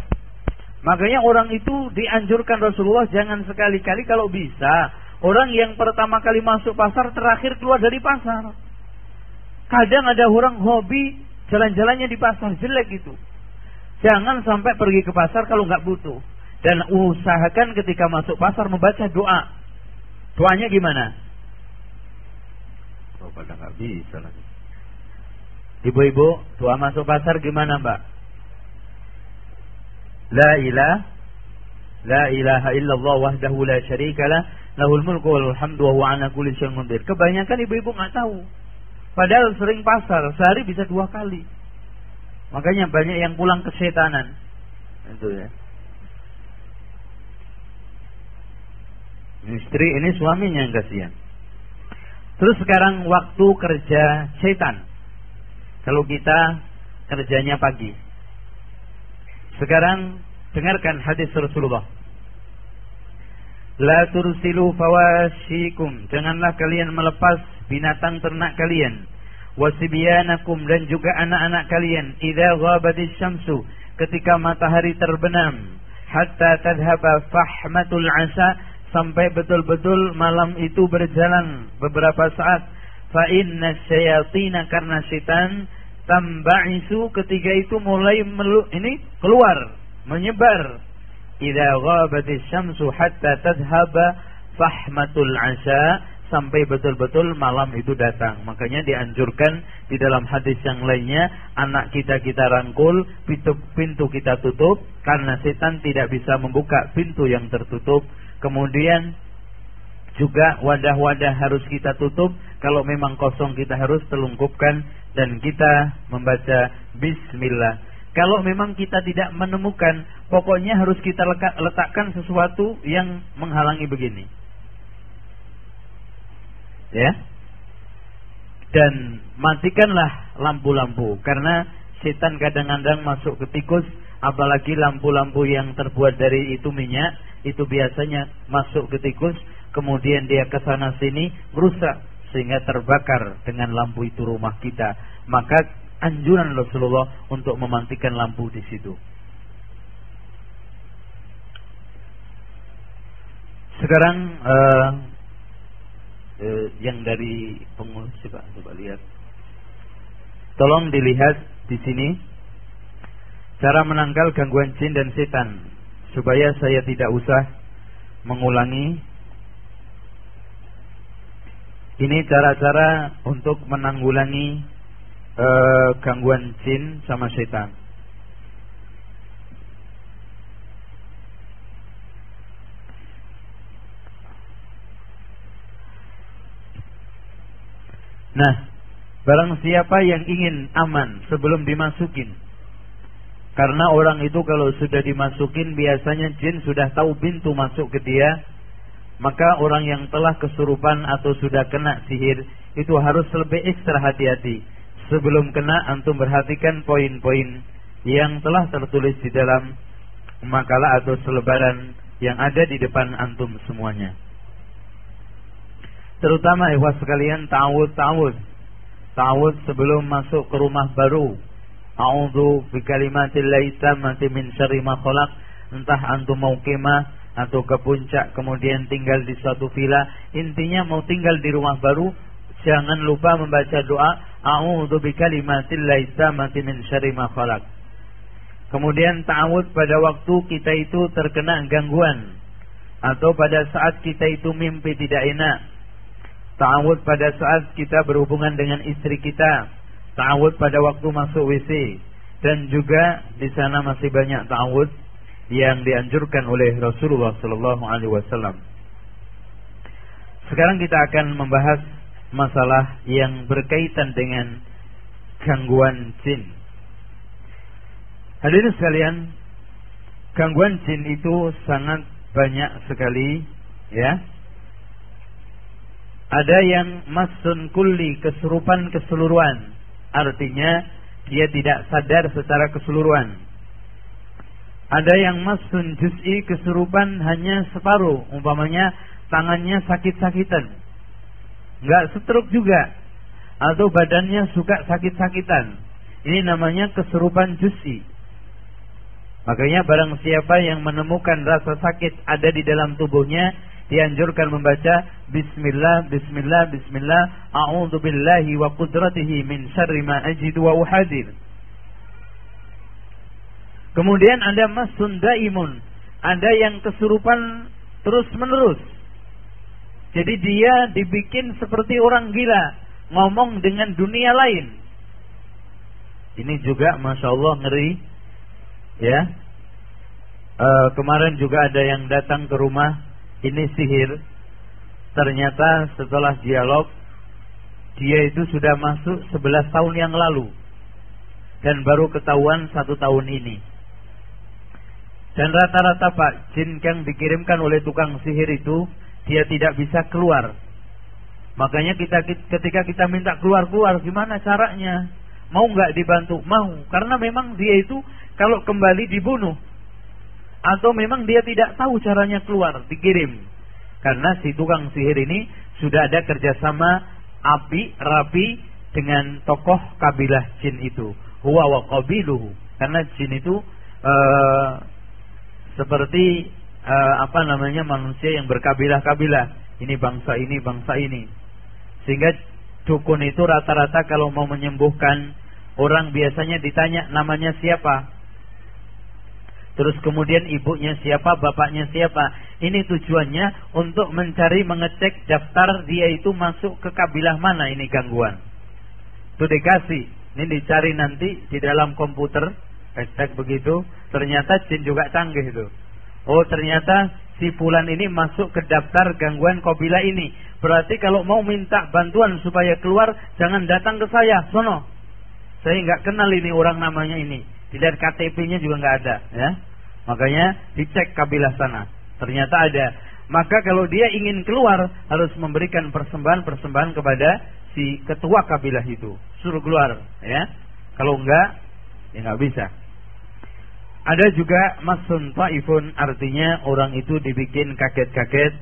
Makanya orang itu dianjurkan Rasulullah jangan sekali-kali kalau bisa orang yang pertama kali masuk pasar terakhir keluar dari pasar. Kadang ada orang hobi jalan-jalannya di pasar jelek itu. Jangan sampai pergi ke pasar kalau nggak butuh. Dan usahakan ketika masuk pasar membaca doa. Doanya gimana? Oh, pada nggak bisa lagi. Ibu-ibu, doa masuk pasar gimana, Mbak? La ilah La ilaha illallah wahdahu la syarikalah lahul mulku wal hamdu wa huwa ala kulli syai'in qadir. Kebanyakan ibu-ibu nggak tahu. Padahal sering pasar, sehari bisa dua kali. Makanya banyak yang pulang kesetanan. Itu ya. Istri ini suaminya yang kasihan. Terus sekarang waktu kerja setan. Kalau kita kerjanya pagi. Sekarang dengarkan hadis Rasulullah. La tursilu fawashikum. Janganlah kalian melepas binatang ternak kalian. Wasibyanakum dan juga anak-anak kalian. Idza ghabatis syamsu. Ketika matahari terbenam. Hatta tadhhaba fahmatul asa. Sampai betul-betul malam itu berjalan beberapa saat. Fa inna syayatina karena setan tamba'isu ketika itu mulai melu, ini keluar menyebar idza ghabatis syamsu hatta tadhhaba fahmatul 'asha sampai betul-betul malam itu datang. Makanya dianjurkan di dalam hadis yang lainnya, anak kita kita rangkul, pintu, pintu kita tutup, karena setan tidak bisa membuka pintu yang tertutup. Kemudian juga wadah-wadah harus kita tutup, kalau memang kosong kita harus telungkupkan dan kita membaca bismillah. Kalau memang kita tidak menemukan, pokoknya harus kita letakkan sesuatu yang menghalangi begini. Ya. Dan matikanlah lampu-lampu karena setan kadang-kadang masuk ke tikus apalagi lampu-lampu yang terbuat dari itu minyak itu biasanya masuk ke tikus kemudian dia ke sana sini merusak sehingga terbakar dengan lampu itu rumah kita maka anjuran Rasulullah untuk mematikan lampu di situ sekarang uh, eh, yang dari pengurus coba coba lihat. Tolong dilihat di sini cara menangkal gangguan jin dan setan supaya saya tidak usah mengulangi. Ini cara-cara untuk menanggulangi eh, gangguan jin sama setan. Nah, barang siapa yang ingin aman sebelum dimasukin. Karena orang itu kalau sudah dimasukin biasanya jin sudah tahu pintu masuk ke dia. Maka orang yang telah kesurupan atau sudah kena sihir itu harus lebih ekstra hati-hati. Sebelum kena antum perhatikan poin-poin yang telah tertulis di dalam makalah atau selebaran yang ada di depan antum semuanya. Terutama ikhwas sekalian ta'awud-ta'awud. Ta'awud sebelum masuk ke rumah baru. A'udhu bi kalimatillahi tammati min syarri ma khalaq. Entah antum mau kemah atau ke puncak kemudian tinggal di suatu villa, intinya mau tinggal di rumah baru, jangan lupa membaca doa A'udhu bi kalimatillahi tammati min syarri ma khalaq. Kemudian ta'awud pada waktu kita itu terkena gangguan atau pada saat kita itu mimpi tidak enak Ta'awud pada saat kita berhubungan dengan istri kita. Ta'awud pada waktu masuk WC. Dan juga di sana masih banyak ta'awud yang dianjurkan oleh Rasulullah sallallahu alaihi wasallam. Sekarang kita akan membahas masalah yang berkaitan dengan gangguan jin. Hadirin sekalian, gangguan jin itu sangat banyak sekali ya ada yang masun kulli kesurupan keseluruhan. Artinya dia tidak sadar secara keseluruhan. Ada yang masun juz'i kesurupan hanya separuh. Umpamanya tangannya sakit-sakitan. Enggak stroke juga. Atau badannya suka sakit-sakitan. Ini namanya kesurupan juz'i. Makanya barang siapa yang menemukan rasa sakit ada di dalam tubuhnya dianjurkan membaca bismillah bismillah bismillah a'udzu billahi wa qudratihi min syarri ma ajidu wa uhadir. Kemudian ada masun daimun, ada yang kesurupan terus-menerus. Jadi dia dibikin seperti orang gila, ngomong dengan dunia lain. Ini juga masya Allah ngeri, ya. E, kemarin juga ada yang datang ke rumah ini sihir. Ternyata setelah dialog dia itu sudah masuk 11 tahun yang lalu dan baru ketahuan satu tahun ini. Dan rata-rata Pak jin yang dikirimkan oleh tukang sihir itu dia tidak bisa keluar. Makanya kita ketika kita minta keluar-keluar gimana caranya? Mau nggak dibantu? Mau, karena memang dia itu kalau kembali dibunuh atau memang dia tidak tahu caranya keluar dikirim karena si tukang sihir ini sudah ada kerjasama api rapi dengan tokoh kabilah jin itu huwa wa qabiluhu karena jin itu uh, seperti uh, apa namanya manusia yang berkabilah-kabilah ini bangsa ini bangsa ini sehingga dukun itu rata-rata kalau mau menyembuhkan orang biasanya ditanya namanya siapa Terus kemudian ibunya siapa, bapaknya siapa. Ini tujuannya untuk mencari mengecek daftar dia itu masuk ke kabilah mana ini gangguan. Itu dikasih. Ini dicari nanti di dalam komputer. Hashtag begitu. Ternyata jin juga canggih itu. Oh ternyata si Fulan ini masuk ke daftar gangguan kabilah ini. Berarti kalau mau minta bantuan supaya keluar, jangan datang ke saya. Sono. Saya nggak kenal ini orang namanya ini Dilihat KTP-nya juga nggak ada, ya. Makanya dicek kabilah sana. Ternyata ada. Maka kalau dia ingin keluar harus memberikan persembahan-persembahan kepada si ketua kabilah itu. Suruh keluar, ya. Kalau enggak, ya nggak bisa. Ada juga masun taifun artinya orang itu dibikin kaget-kaget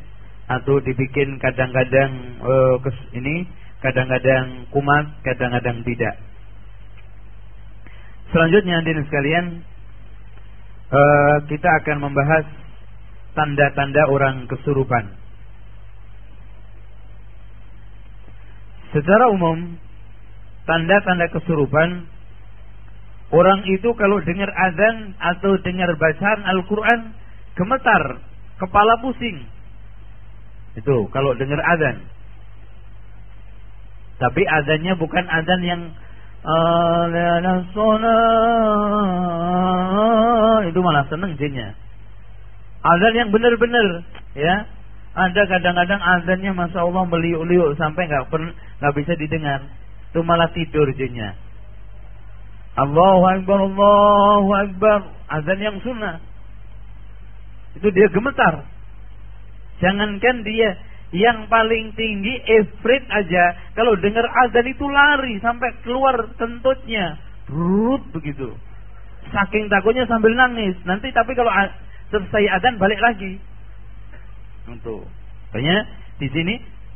atau dibikin kadang-kadang uh, ini kadang-kadang kumat, kadang-kadang tidak. Selanjutnya hadirin sekalian uh, kita akan membahas tanda-tanda orang kesurupan. Secara umum tanda-tanda kesurupan orang itu kalau dengar azan atau dengar bacaan Al-Qur'an gemetar, kepala pusing. Itu kalau dengar azan. Tapi azannya bukan azan yang itu malah seneng jinnya. Azan yang benar-benar ya. Ada kadang-kadang azannya masya Allah meliuk-liuk sampai nggak nggak bisa didengar. Itu malah tidur jinnya. Allahu Akbar, Allahu Akbar. Azan yang sunnah. Itu dia gemetar. Jangankan dia yang paling tinggi ifrit aja. Kalau dengar azan itu lari sampai keluar kentutnya brut begitu. Saking takutnya sambil nangis. Nanti tapi kalau selesai azan balik lagi. Untuk. Banyak di sini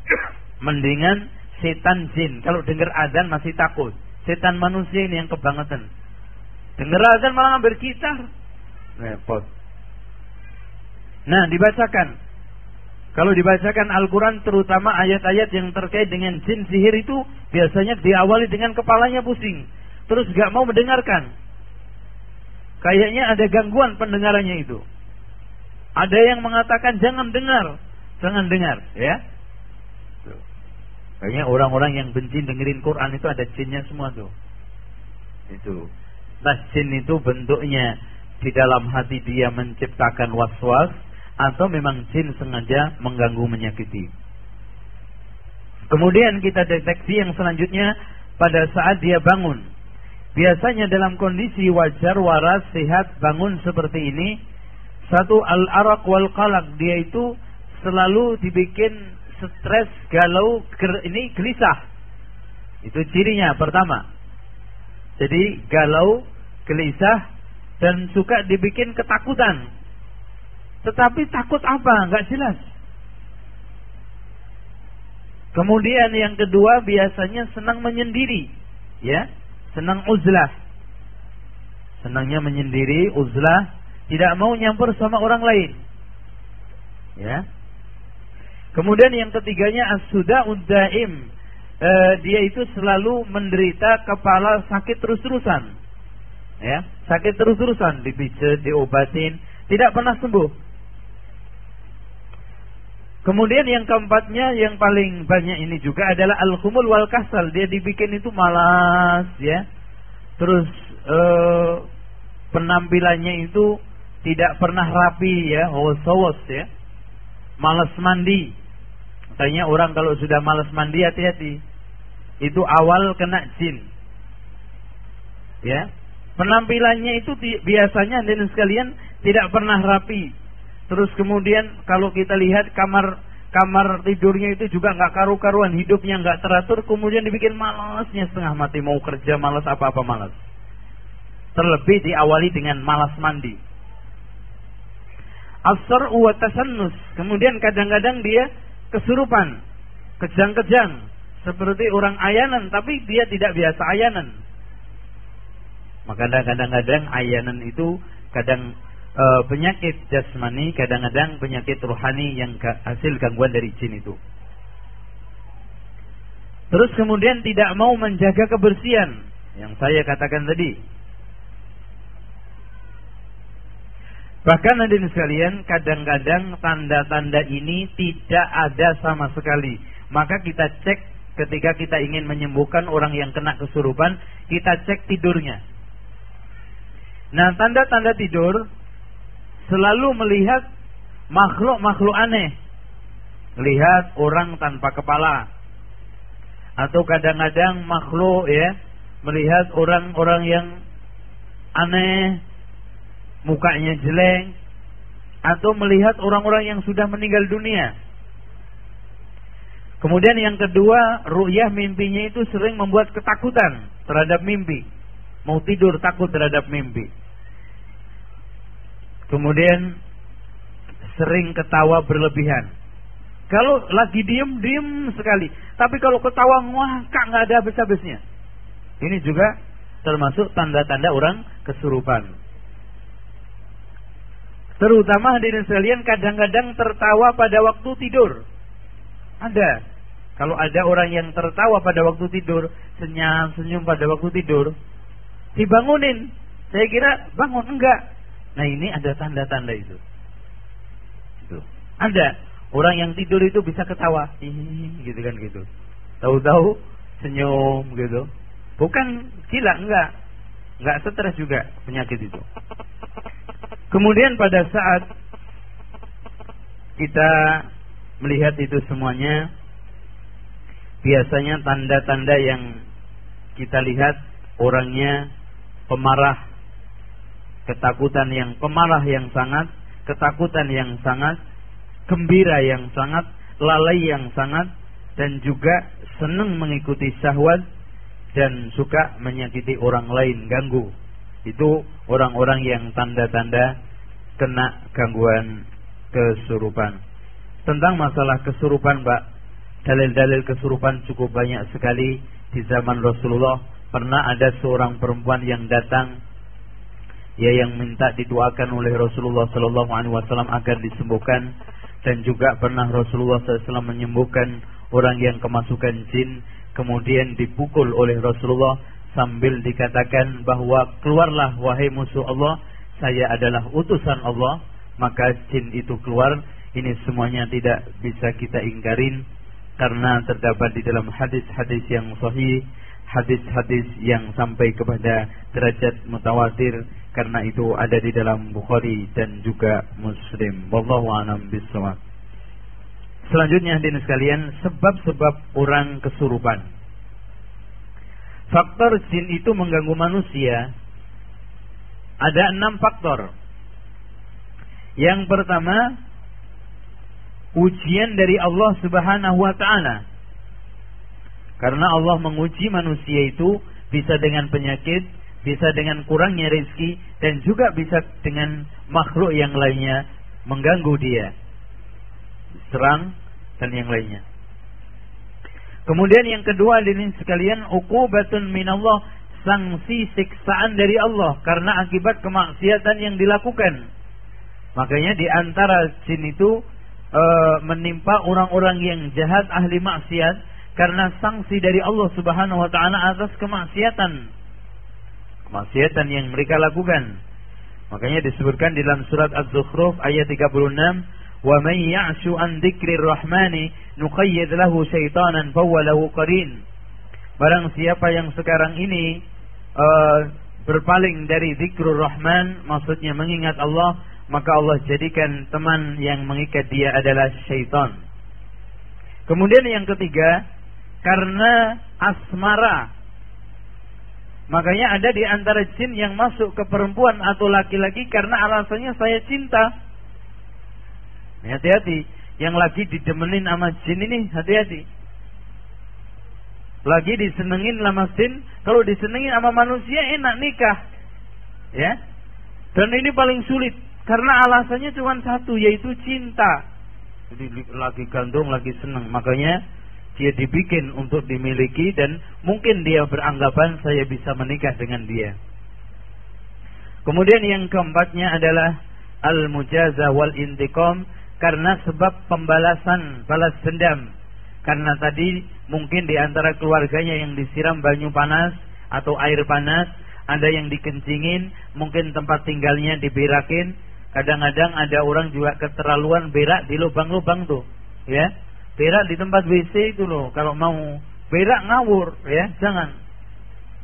mendingan setan jin. Kalau dengar azan masih takut setan manusia ini yang kebangetan dengar azan malah ngambil gitar repot nah dibacakan kalau dibacakan Al-Quran terutama ayat-ayat yang terkait dengan jin sihir itu biasanya diawali dengan kepalanya pusing. Terus gak mau mendengarkan. Kayaknya ada gangguan pendengarannya itu. Ada yang mengatakan jangan dengar. Jangan dengar. ya. Kayaknya orang-orang yang benci dengerin Quran itu ada jinnya semua tuh. Itu. Nah jin itu bentuknya di dalam hati dia menciptakan was-was atau memang jin sengaja mengganggu menyakiti. Kemudian kita deteksi yang selanjutnya pada saat dia bangun. Biasanya dalam kondisi wajar, waras, sehat, bangun seperti ini, satu al-arak wal qalak dia itu selalu dibikin stres, galau, ini gelisah. Itu cirinya pertama. Jadi galau, gelisah dan suka dibikin ketakutan tetapi takut apa? Enggak jelas. Kemudian yang kedua biasanya senang menyendiri, ya, senang uzlah. Senangnya menyendiri, uzlah, tidak mau nyampur sama orang lain. Ya. Kemudian yang ketiganya as-suda uddaim. E, dia itu selalu menderita kepala sakit terus-terusan. Ya, sakit terus-terusan, dipijat, diobatin, tidak pernah sembuh. Kemudian yang keempatnya yang paling banyak ini juga adalah al-khumul wal kasal. Dia dibikin itu malas ya. Terus eh, penampilannya itu tidak pernah rapi ya, hos ya. Malas mandi. Katanya orang kalau sudah malas mandi hati-hati. Itu awal kena jin. Ya. Penampilannya itu biasanya dan sekalian tidak pernah rapi Terus kemudian kalau kita lihat kamar kamar tidurnya itu juga nggak karu-karuan, hidupnya nggak teratur, kemudian dibikin malasnya setengah mati mau kerja malas apa-apa malas. Terlebih diawali dengan malas mandi. Asar wa tasannus. Kemudian kadang-kadang dia kesurupan, kejang-kejang, seperti orang ayanan, tapi dia tidak biasa ayanan. Maka kadang-kadang ayanan itu kadang e, penyakit jasmani, kadang-kadang penyakit rohani yang hasil gangguan dari jin itu. Terus kemudian tidak mau menjaga kebersihan yang saya katakan tadi. Bahkan hadirin sekalian, kadang-kadang tanda-tanda ini tidak ada sama sekali. Maka kita cek ketika kita ingin menyembuhkan orang yang kena kesurupan, kita cek tidurnya. Nah, tanda-tanda tidur selalu melihat makhluk-makhluk aneh. Lihat orang tanpa kepala. Atau kadang-kadang makhluk ya, melihat orang-orang yang aneh, mukanya jelek atau melihat orang-orang yang sudah meninggal dunia. Kemudian yang kedua, ru'yah mimpinya itu sering membuat ketakutan terhadap mimpi. Mau tidur takut terhadap mimpi. Kemudian sering ketawa berlebihan. Kalau lagi diem, diem sekali. Tapi kalau ketawa, wah, kak nggak ada habis-habisnya. Ini juga termasuk tanda-tanda orang kesurupan. Terutama hadirin sekalian kadang-kadang tertawa pada waktu tidur. Ada. Kalau ada orang yang tertawa pada waktu tidur, senyum-senyum pada waktu tidur, dibangunin. Saya kira bangun enggak. Nah ini ada tanda-tanda itu. itu. Ada orang yang tidur itu bisa ketawa, Ih, gitu kan gitu. Tahu-tahu senyum gitu. Bukan gila enggak. Enggak stres juga penyakit itu. Kemudian pada saat kita melihat itu semuanya, biasanya tanda-tanda yang kita lihat orangnya pemarah, ketakutan yang pemarah yang sangat, ketakutan yang sangat, gembira yang sangat, lalai yang sangat, dan juga senang mengikuti syahwat dan suka menyakiti orang lain, ganggu itu orang-orang yang tanda-tanda kena gangguan kesurupan. Tentang masalah kesurupan, Mbak, dalil-dalil kesurupan cukup banyak sekali di zaman Rasulullah. Pernah ada seorang perempuan yang datang ya yang minta didoakan oleh Rasulullah sallallahu alaihi wasallam agar disembuhkan dan juga pernah Rasulullah SAW menyembuhkan orang yang kemasukan jin kemudian dipukul oleh Rasulullah sambil dikatakan bahwa keluarlah wahai musuh Allah, saya adalah utusan Allah, maka jin itu keluar. Ini semuanya tidak bisa kita ingkarin karena terdapat di dalam hadis-hadis yang sahih, hadis-hadis yang sampai kepada derajat mutawatir karena itu ada di dalam Bukhari dan juga Muslim. Wallahu a'lam bishawab. Selanjutnya hadirin sekalian, sebab-sebab orang kesurupan faktor jin itu mengganggu manusia ada enam faktor. Yang pertama, ujian dari Allah Subhanahu wa taala. Karena Allah menguji manusia itu bisa dengan penyakit, bisa dengan kurangnya rezeki dan juga bisa dengan makhluk yang lainnya mengganggu dia. Serang dan yang lainnya. Kemudian yang kedua hadirin sekalian uqubatun minallah sanksi siksaan dari Allah karena akibat kemaksiatan yang dilakukan. Makanya di antara jin itu e, menimpa orang-orang yang jahat ahli maksiat karena sanksi dari Allah Subhanahu wa taala atas kemaksiatan. Kemaksiatan yang mereka lakukan. Makanya disebutkan di dalam surat Az-Zukhruf ayat 36 Man ya'shu an dzikrir rahmani nuqayyid lahu syaitanan fahuwa lahu qarin. Barang siapa yang sekarang ini uh, berpaling dari zikrul rahman, maksudnya mengingat Allah, maka Allah jadikan teman yang mengikat dia adalah syaitan. Kemudian yang ketiga, karena asmara. Makanya ada di antara jin yang masuk ke perempuan atau laki-laki karena alasannya saya cinta. Hati-hati. Yang lagi didemenin sama jin ini hati-hati. Lagi disenengin sama jin, kalau disenengin sama manusia enak nikah. Ya. Dan ini paling sulit karena alasannya cuma satu yaitu cinta. Jadi lagi gantung, lagi seneng. Makanya dia dibikin untuk dimiliki dan mungkin dia beranggapan saya bisa menikah dengan dia. Kemudian yang keempatnya adalah al-mujaza wal intiqam karena sebab pembalasan balas dendam. Karena tadi mungkin di antara keluarganya yang disiram banyu panas atau air panas, ada yang dikencingin, mungkin tempat tinggalnya diberakin, Kadang-kadang ada orang juga keterlaluan berak di lubang-lubang tuh, ya. Berak di tempat WC itu loh. Kalau mau berak ngawur, ya, jangan.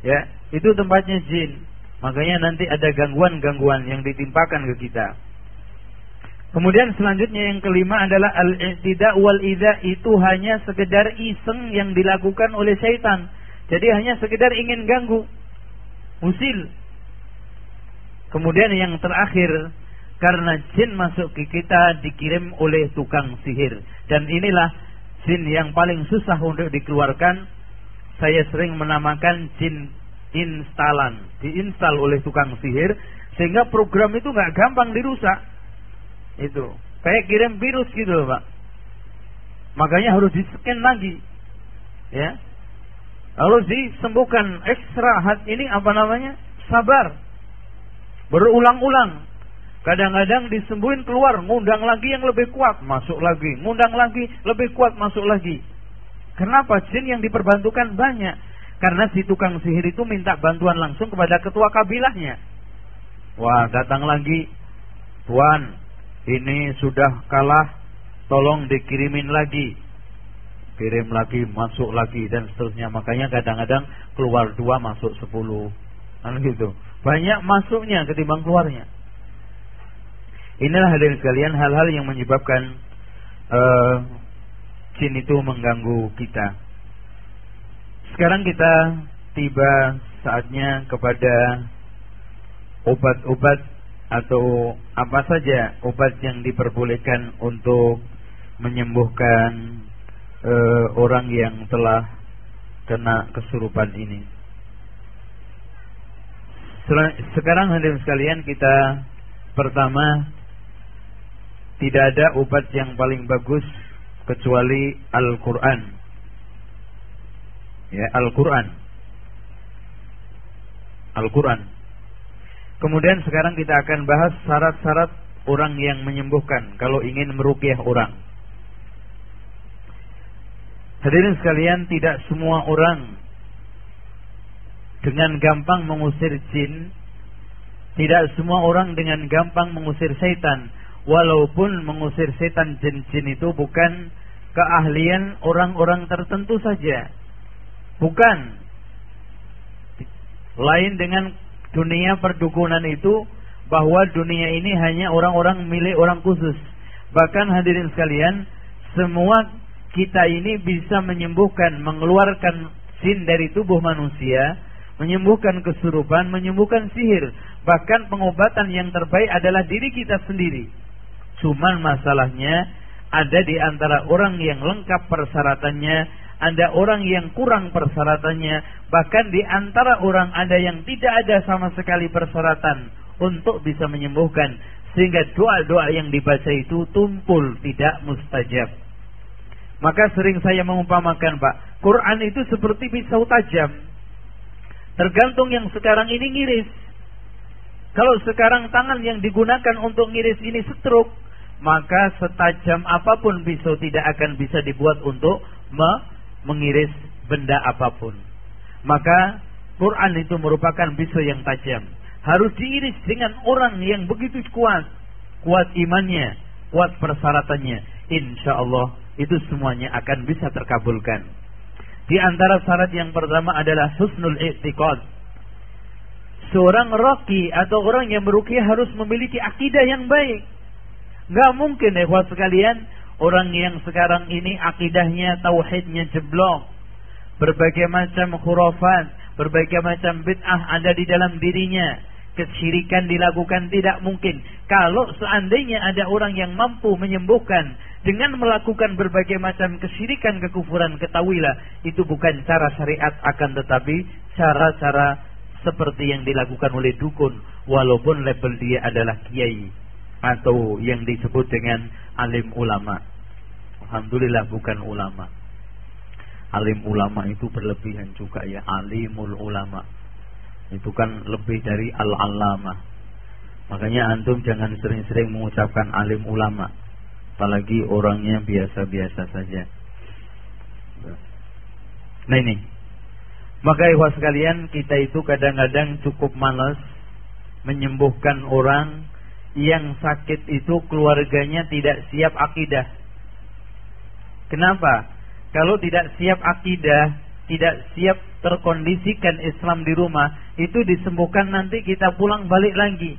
Ya, itu tempatnya jin. Makanya nanti ada gangguan-gangguan yang ditimpakan ke kita. Kemudian selanjutnya yang kelima adalah al-i'tida wal itu hanya sekedar iseng yang dilakukan oleh syaitan. Jadi hanya sekedar ingin ganggu. Usil. Kemudian yang terakhir karena jin masuk ke kita dikirim oleh tukang sihir dan inilah jin yang paling susah untuk dikeluarkan saya sering menamakan jin instalan diinstal oleh tukang sihir sehingga program itu nggak gampang dirusak itu kayak kirim virus gitu pak makanya harus di scan lagi ya harus disembuhkan ekstra hat ini apa namanya sabar berulang-ulang Kadang-kadang disembuhin keluar, ngundang lagi yang lebih kuat, masuk lagi, ngundang lagi, lebih kuat, masuk lagi. Kenapa? Jin yang diperbantukan banyak. Karena si tukang sihir itu minta bantuan langsung kepada ketua kabilahnya. Wah, datang lagi. Tuan, ini sudah kalah, tolong dikirimin lagi. Kirim lagi, masuk lagi, dan seterusnya. Makanya kadang-kadang keluar dua, masuk sepuluh. Kan gitu. Banyak masuknya ketimbang keluarnya. Inilah hadirin sekalian hal-hal yang menyebabkan uh, jin itu mengganggu kita. Sekarang kita tiba saatnya kepada obat-obat atau apa saja obat yang diperbolehkan untuk menyembuhkan uh, orang yang telah kena kesurupan ini. Sekarang hadirin sekalian kita pertama tidak ada obat yang paling bagus kecuali Al-Quran. Ya, Al-Quran. Al-Quran. Kemudian sekarang kita akan bahas syarat-syarat orang yang menyembuhkan kalau ingin merukyah orang. Hadirin sekalian, tidak semua orang dengan gampang mengusir jin, tidak semua orang dengan gampang mengusir setan walaupun mengusir setan jin-jin itu bukan keahlian orang-orang tertentu saja. Bukan. Lain dengan dunia perdukunan itu bahwa dunia ini hanya orang-orang milik orang khusus. Bahkan hadirin sekalian, semua kita ini bisa menyembuhkan, mengeluarkan jin dari tubuh manusia, menyembuhkan kesurupan, menyembuhkan sihir. Bahkan pengobatan yang terbaik adalah diri kita sendiri. Cuman masalahnya ada di antara orang yang lengkap persyaratannya, ada orang yang kurang persyaratannya, bahkan di antara orang ada yang tidak ada sama sekali persyaratan untuk bisa menyembuhkan sehingga doa-doa yang dibaca itu tumpul tidak mustajab. Maka sering saya mengumpamakan Pak, Quran itu seperti pisau tajam. Tergantung yang sekarang ini ngiris. Kalau sekarang tangan yang digunakan untuk ngiris ini setruk, maka setajam apa pun pisau tidak akan bisa dibuat untuk mengiris benda apa pun. Maka Quran itu merupakan pisau yang tajam. Harus diiris dengan orang yang begitu kuat. Kuat imannya, kuat persyaratannya. Insya Allah itu semuanya akan bisa terkabulkan. Di antara syarat yang pertama adalah husnul i'tiqad. Seorang roki atau orang yang meruqyah harus memiliki akidah yang baik Gak mungkin ya sekalian orang yang sekarang ini akidahnya tauhidnya jeblok. Berbagai macam khurafat, berbagai macam bid'ah ada di dalam dirinya. Kesyirikan dilakukan tidak mungkin. Kalau seandainya ada orang yang mampu menyembuhkan dengan melakukan berbagai macam kesyirikan, kekufuran, ketahuilah itu bukan cara syariat akan tetapi cara-cara seperti yang dilakukan oleh dukun walaupun label dia adalah kiai atau yang disebut dengan alim ulama. Alhamdulillah bukan ulama. Alim ulama itu berlebihan juga ya, alimul ulama. Itu kan lebih dari al-alama. Makanya antum jangan sering-sering mengucapkan alim ulama. Apalagi orangnya biasa-biasa saja. Nah ini. Maka ikhwas sekalian, kita itu kadang-kadang cukup malas menyembuhkan orang yang sakit itu keluarganya tidak siap akidah. Kenapa? Kalau tidak siap akidah, tidak siap terkondisikan Islam di rumah, itu disembuhkan nanti kita pulang balik lagi.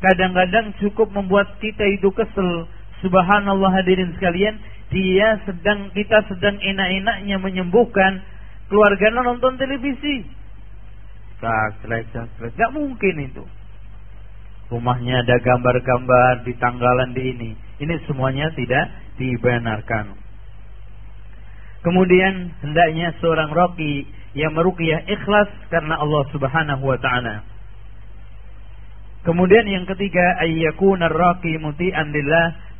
Kadang-kadang cukup membuat kita itu kesel. Subhanallah hadirin sekalian, dia sedang kita sedang enak-enaknya menyembuhkan, keluarganya nonton televisi. Tak, tak, Gak mungkin itu. Rumahnya ada gambar-gambar di tanggalan di ini. Ini semuanya tidak dibenarkan. Kemudian hendaknya seorang roki yang meruqyah ikhlas karena Allah Subhanahu wa taala. Kemudian yang ketiga ayyakuna ar-raqi muti'an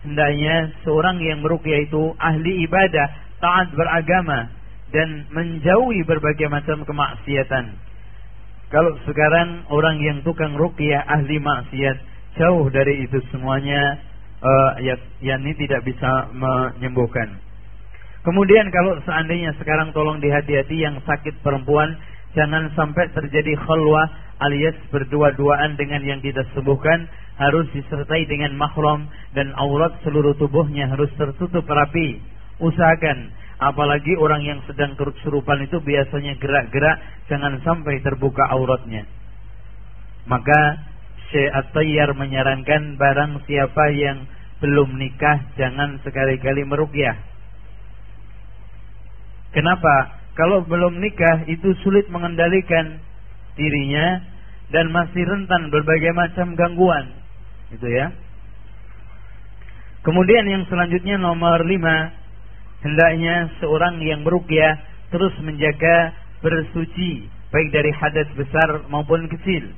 hendaknya seorang yang meruqyah itu ahli ibadah, taat beragama dan menjauhi berbagai macam kemaksiatan. Kalau sekarang orang yang tukang ruqyah ahli maksiat jauh dari itu semuanya uh, ya, ya ini tidak bisa menyembuhkan. Kemudian kalau seandainya sekarang tolong dihati-hati yang sakit perempuan jangan sampai terjadi khalwah alias berdua-duaan dengan yang kita sembuhkan harus disertai dengan mahram dan aurat seluruh tubuhnya harus tertutup rapi. Usahakan apalagi orang yang sedang kesurupan itu biasanya gerak-gerak jangan sampai terbuka auratnya. Maka Syekh At-Tayyar menyarankan barang siapa yang belum nikah jangan sekali-kali merukyah Kenapa? Kalau belum nikah itu sulit mengendalikan dirinya dan masih rentan berbagai macam gangguan. Gitu ya. Kemudian yang selanjutnya nomor lima hendaknya seorang yang berukyah terus menjaga bersuci baik dari hadas besar maupun kecil.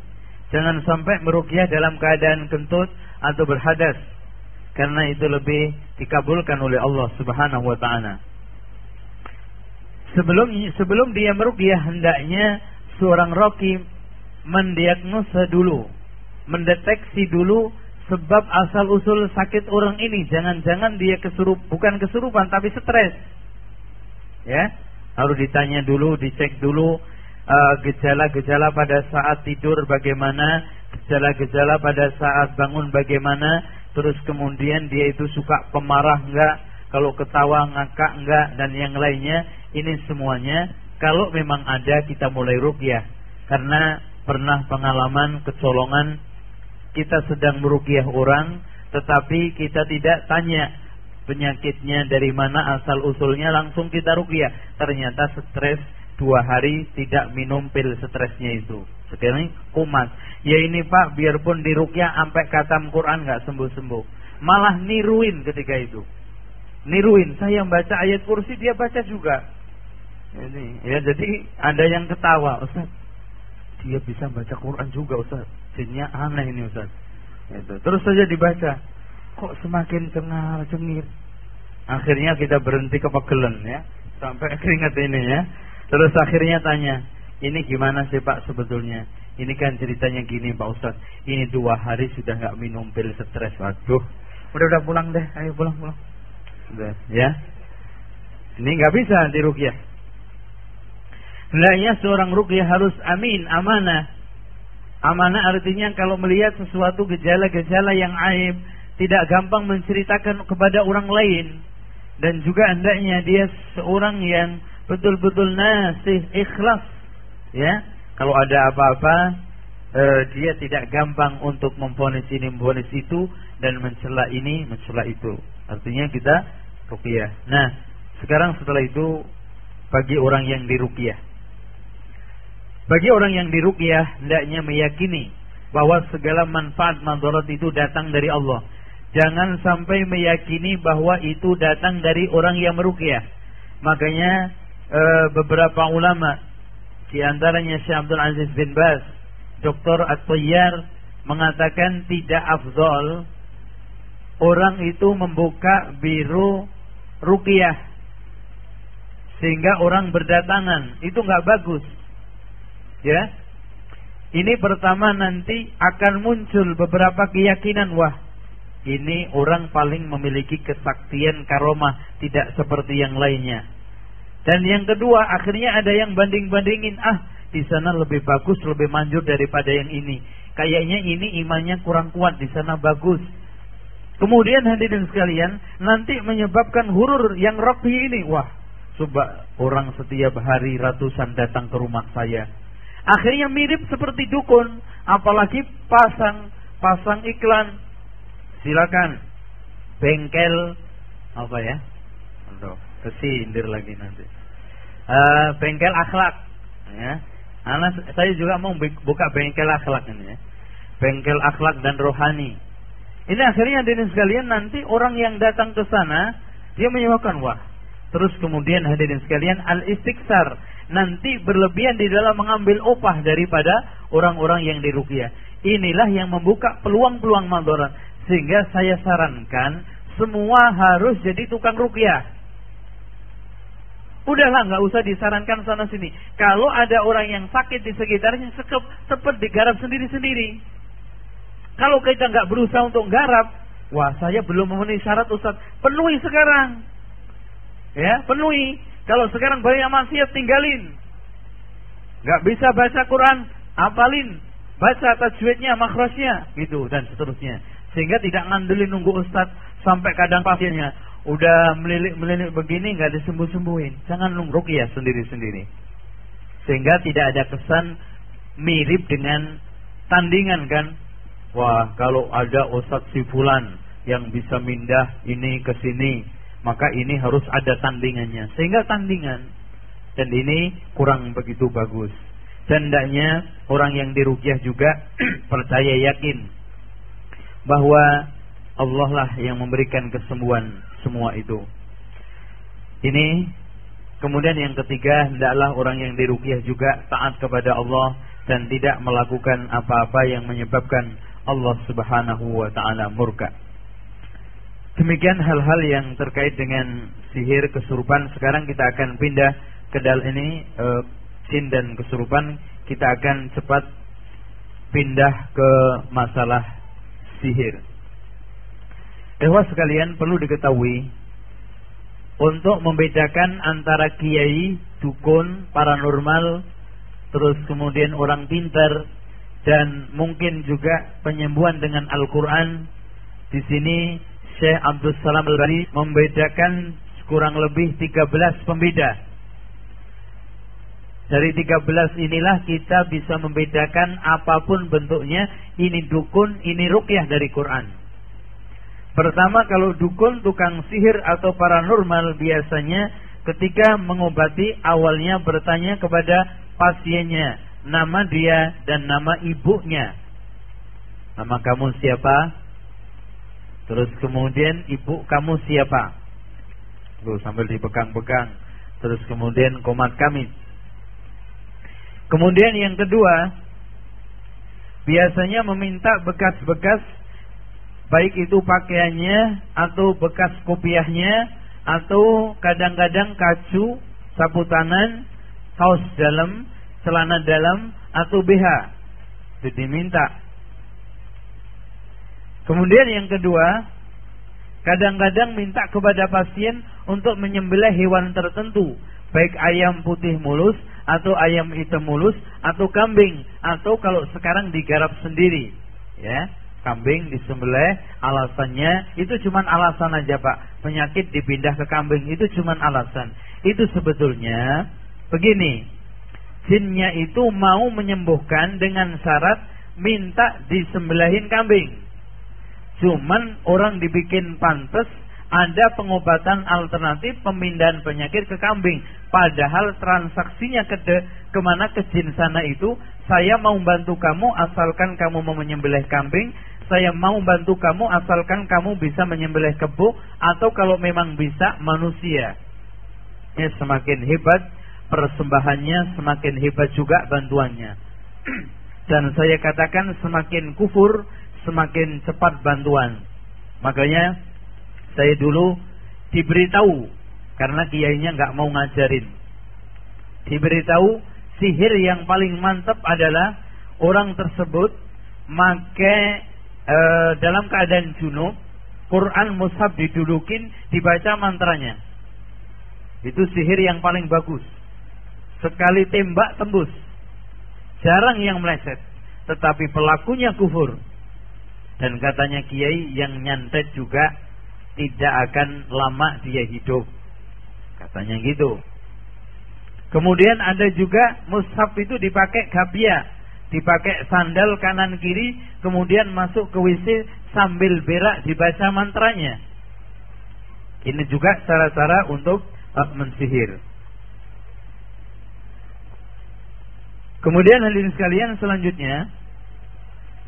Jangan sampai merukyah dalam keadaan kentut atau berhadas karena itu lebih dikabulkan oleh Allah Subhanahu wa taala. Sebelum sebelum dia meruqyah hendaknya seorang roki mendiagnosa dulu, mendeteksi dulu sebab asal usul sakit orang ini. Jangan-jangan dia kesurup bukan kesurupan tapi stres. Ya, harus ditanya dulu, dicek dulu uh, gejala-gejala uh, pada saat tidur bagaimana, gejala-gejala pada saat bangun bagaimana, terus kemudian dia itu suka pemarah enggak, kalau ketawa ngakak enggak dan yang lainnya ini semuanya kalau memang ada kita mulai rukyah karena pernah pengalaman kecolongan kita sedang merukyah orang tetapi kita tidak tanya penyakitnya dari mana asal usulnya langsung kita rukyah ternyata stres dua hari tidak minum pil stresnya itu. Sekarang kumat ya ini pak biarpun dirukyah sampai katam Quran nggak sembuh sembuh malah niruin ketika itu. Niruin. Saya baca ayat kursi dia baca juga. Ini ya jadi ada yang ketawa Ustaz dia bisa baca Quran juga Ustaz. Jinnya aneh ini Ustaz. Itu. Terus saja dibaca. Kok semakin cengar cengir. Akhirnya kita berhenti kepegelen ya. Sampai keringat ini ya. Terus akhirnya tanya ini gimana sih Pak sebetulnya? Ini kan ceritanya gini Pak Ustaz. Ini dua hari sudah nggak minum pil stres. Waduh. Udah udah pulang deh. Ayo pulang pulang. Sudah, ya. Ini nggak bisa nanti rukyah. Hendaknya seorang rukyah harus amin, amanah. Amanah artinya kalau melihat sesuatu gejala-gejala yang aib, tidak gampang menceritakan kepada orang lain. Dan juga hendaknya dia seorang yang betul-betul nasih, ikhlas. Ya, kalau ada apa-apa, eh, dia tidak gampang untuk memfonis ini, memfonis itu, dan mencela ini, mencela itu. Artinya kita ruqyah. Nah, sekarang setelah itu bagi orang yang diruqyah. Bagi orang yang diruqyah hendaknya meyakini bahwa segala manfaat madarat itu datang dari Allah. Jangan sampai meyakini bahwa itu datang dari orang yang meruqyah. Makanya e, beberapa ulama di antaranya Syekh Abdul Aziz bin Baz, Dr. At-Tayyar mengatakan tidak afdol orang itu membuka biru rukiah sehingga orang berdatangan itu nggak bagus ya ini pertama nanti akan muncul beberapa keyakinan wah ini orang paling memiliki kesaktian karomah tidak seperti yang lainnya dan yang kedua akhirnya ada yang banding-bandingin ah di sana lebih bagus lebih manjur daripada yang ini kayaknya ini imannya kurang kuat di sana bagus. Kemudian hadirin sekalian, nanti menyebabkan hurur yang rocky ini. Wah, coba orang setiap hari ratusan datang ke rumah saya. Akhirnya mirip seperti dukun, apalagi pasang pasang iklan. Silakan bengkel apa ya? Aduh, kesindir lagi nanti. Uh, bengkel akhlak ya. Saya juga mau buka bengkel akhlak ini ya. Bengkel akhlak dan rohani. Ini akhirnya hadirin sekalian nanti orang yang datang ke sana dia menyebabkan wah. Terus kemudian hadirin sekalian al istiksar nanti berlebihan di dalam mengambil upah daripada orang-orang yang diruqyah. Inilah yang membuka peluang-peluang madarat sehingga saya sarankan semua harus jadi tukang ruqyah. Udahlah nggak usah disarankan sana sini. Kalau ada orang yang sakit di sekitarnya, sekep, cepat digarap sendiri-sendiri. Kalau kita nggak berusaha untuk garap, wah saya belum memenuhi syarat Ustaz. Penuhi sekarang. Ya, penuhi. Kalau sekarang banyak maksiat tinggalin. Nggak bisa baca Quran, apalin. Baca tajwidnya, makhrajnya, gitu dan seterusnya. Sehingga tidak ngandelin nunggu Ustaz sampai kadang pasiennya udah melilit-melilit begini nggak disembuh-sembuhin. Jangan nungruk ya sendiri-sendiri. Sehingga tidak ada kesan mirip dengan tandingan kan. Wah, kalau ada Ustadz si fulan yang bisa mindah ini ke sini, maka ini harus ada tandingannya. Sehingga tandingan dan ini kurang begitu bagus. Dan hendaknya orang yang dirukyah juga percaya yakin bahwa Allah lah yang memberikan kesembuhan semua itu. Ini kemudian yang ketiga hendaklah orang yang diruqyah juga taat kepada Allah dan tidak melakukan apa-apa yang menyebabkan Allah Subhanahu wa taala murka. Demikian hal-hal yang terkait dengan sihir kesurupan. Sekarang kita akan pindah ke dal ini e, jin dan kesurupan. Kita akan cepat pindah ke masalah sihir. Dewa sekalian perlu diketahui untuk membedakan antara kiai, dukun, paranormal, terus kemudian orang pintar dan mungkin juga penyembuhan dengan Al-Qur'an. Di sini Syekh Abdul Salam Al-Bari membedakan kurang lebih 13 pembeda. Dari 13 inilah kita bisa membedakan apa pun bentuknya, ini dukun, ini rukyah dari Quran. Pertama kalau dukun, tukang sihir atau paranormal biasanya ketika mengobati awalnya bertanya kepada pasiennya nama dia dan nama ibunya. Nama kamu siapa? Terus kemudian ibu kamu siapa? Tuh sambil dipegang-pegang. Terus kemudian komat kami. Kemudian yang kedua, biasanya meminta bekas-bekas baik itu pakaiannya atau bekas kopiahnya atau kadang-kadang kacu, sapu tangan, kaos dalam, celana dalam atau BH. Itu diminta. Kemudian yang kedua, kadang-kadang minta kepada pasien untuk menyembelih hewan tertentu, baik ayam putih mulus atau ayam hitam mulus atau kambing atau kalau sekarang digarap sendiri, ya. Kambing disembelih alasannya itu cuma alasan aja Pak. Penyakit dipindah ke kambing itu cuma alasan. Itu sebetulnya begini jinnya itu mau menyembuhkan dengan syarat minta disembelihin kambing cuman orang dibikin pantas ada pengobatan alternatif pemindahan penyakit ke kambing. Padahal transaksinya ke de, ke mana ke jin sana itu, saya mau bantu kamu asalkan kamu mau menyembelih kambing, saya mau bantu kamu asalkan kamu bisa menyembelih kebu atau kalau memang bisa manusia. Ya, semakin hebat persembahannya, semakin hebat juga bantuannya. Dan saya katakan semakin kufur, semakin cepat bantuan. Makanya saya dulu diberitahu karena kiainya nggak mau ngajarin. Diberitahu sihir yang paling mantap adalah orang tersebut make e, dalam keadaan junub, Quran mushaf didudukin, dibaca mantranya. Itu sihir yang paling bagus. Sekali tembak tembus. Jarang yang meleset. tetapi pelakunya kufur. Dan katanya kiai yang nyantet juga tidak akan lama dia hidup. Katanya gitu. Kemudian ada juga mushaf itu dipakai gabia, dipakai sandal kanan kiri, kemudian masuk ke WC sambil berak dibaca mantranya. Ini juga cara-cara untuk uh, mensihir. Kemudian hadirin sekalian selanjutnya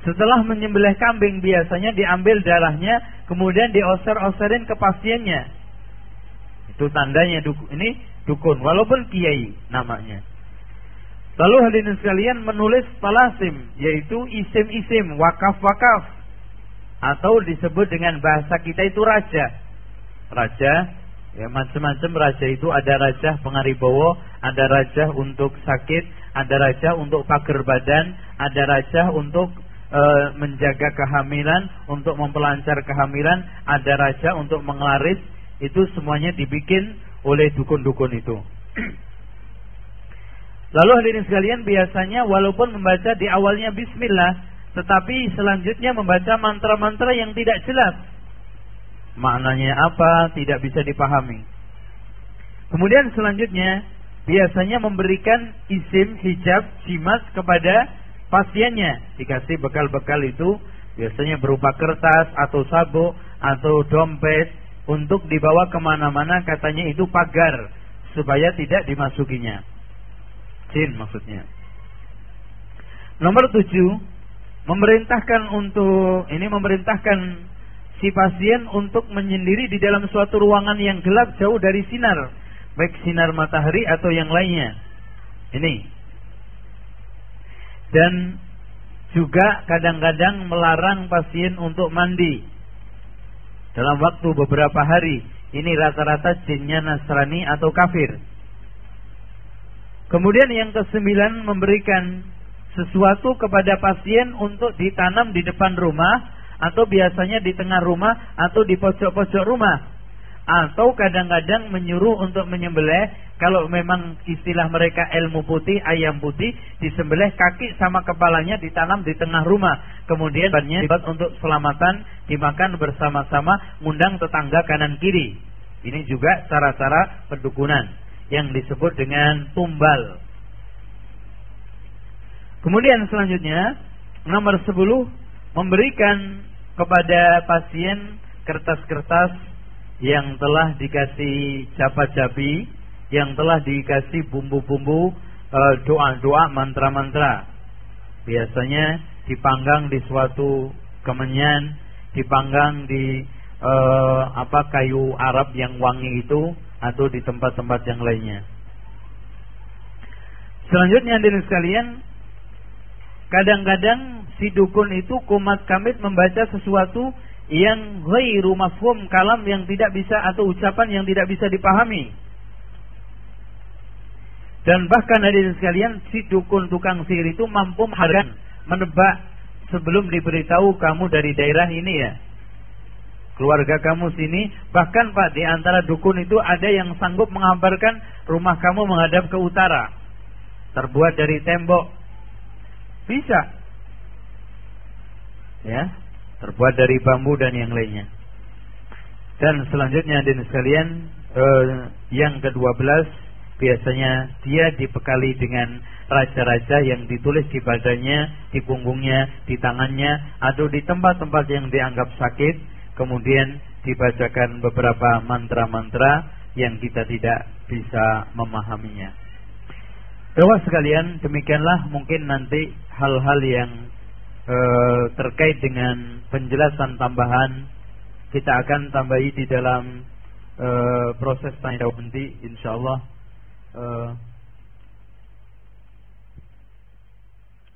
setelah menyembelih kambing biasanya diambil darahnya kemudian dioser-oserin ke pasiennya. Itu tandanya dukun. Ini dukun walaupun kiai namanya. Lalu hadirin sekalian menulis palasim yaitu isim-isim wakaf-wakaf atau disebut dengan bahasa kita itu raja. Raja ya macam-macam raja itu ada raja pengaribowo, ada raja untuk sakit, ada raja untuk pagar badan, ada raja untuk e, menjaga kehamilan, untuk mempelancar kehamilan, ada raja untuk mengelaris, itu semuanya dibikin oleh dukun-dukun itu. Lalu hadirin sekalian biasanya walaupun membaca di awalnya bismillah, tetapi selanjutnya membaca mantra-mantra yang tidak jelas. Maknanya apa tidak bisa dipahami. Kemudian selanjutnya biasanya memberikan isim hijab jimat kepada pasiennya dikasih bekal-bekal itu biasanya berupa kertas atau sabuk atau dompet untuk dibawa ke mana-mana katanya itu pagar supaya tidak dimasukinya. Jin maksudnya. Nomor tujuh memerintahkan untuk ini memerintahkan si pasien untuk menyendiri di dalam suatu ruangan yang gelap jauh dari sinar baik sinar matahari atau yang lainnya. Ini dan juga kadang-kadang melarang pasien untuk mandi dalam waktu beberapa hari. Ini rata-rata jinnya Nasrani atau kafir. Kemudian yang kesembilan memberikan sesuatu kepada pasien untuk ditanam di depan rumah atau biasanya di tengah rumah atau di pojok-pojok rumah atau kadang-kadang menyuruh untuk menyembelih kalau memang istilah mereka ilmu putih ayam putih disembelih kaki sama kepalanya ditanam di tengah rumah. Kemudian bannya untuk selamatan dimakan bersama-sama ngundang tetangga kanan kiri. Ini juga cara-cara pendukunan yang disebut dengan tumbal. Kemudian selanjutnya nomor 10 memberikan kepada pasien kertas-kertas yang telah dikasih capat-capi, yang telah dikasih bumbu-bumbu eh, doa-doa mantra-mantra. Biasanya dipanggang di suatu kemenyan, dipanggang di uh, apa kayu Arab yang wangi itu atau di tempat-tempat yang lainnya. Selanjutnya hadirin sekalian, kadang-kadang si dukun itu kumat kamit membaca sesuatu yang ghairu mafhum kalam yang tidak bisa atau ucapan yang tidak bisa dipahami. Dan bahkan hadirin sekalian, si dukun tukang sihir itu mampu menghargai menebak sebelum diberitahu kamu dari daerah ini ya. Keluarga kamu sini, bahkan Pak di antara dukun itu ada yang sanggup mengabarkan rumah kamu menghadap ke utara. Terbuat dari tembok. Bisa. Ya, terbuat dari bambu dan yang lainnya. Dan selanjutnya hadirin sekalian, eh, yang ke-12 biasanya dia dibekali dengan raja-raja yang ditulis di badannya, di punggungnya, di tangannya, atau di tempat-tempat yang dianggap sakit, kemudian dibacakan beberapa mantra-mantra yang kita tidak bisa memahaminya. Bapak sekalian, demikianlah mungkin nanti hal-hal yang e, terkait dengan penjelasan tambahan kita akan tambahi di dalam e, proses tanya jawab nanti insyaallah e,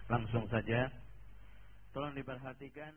langsung saja. Tolong diperhatikan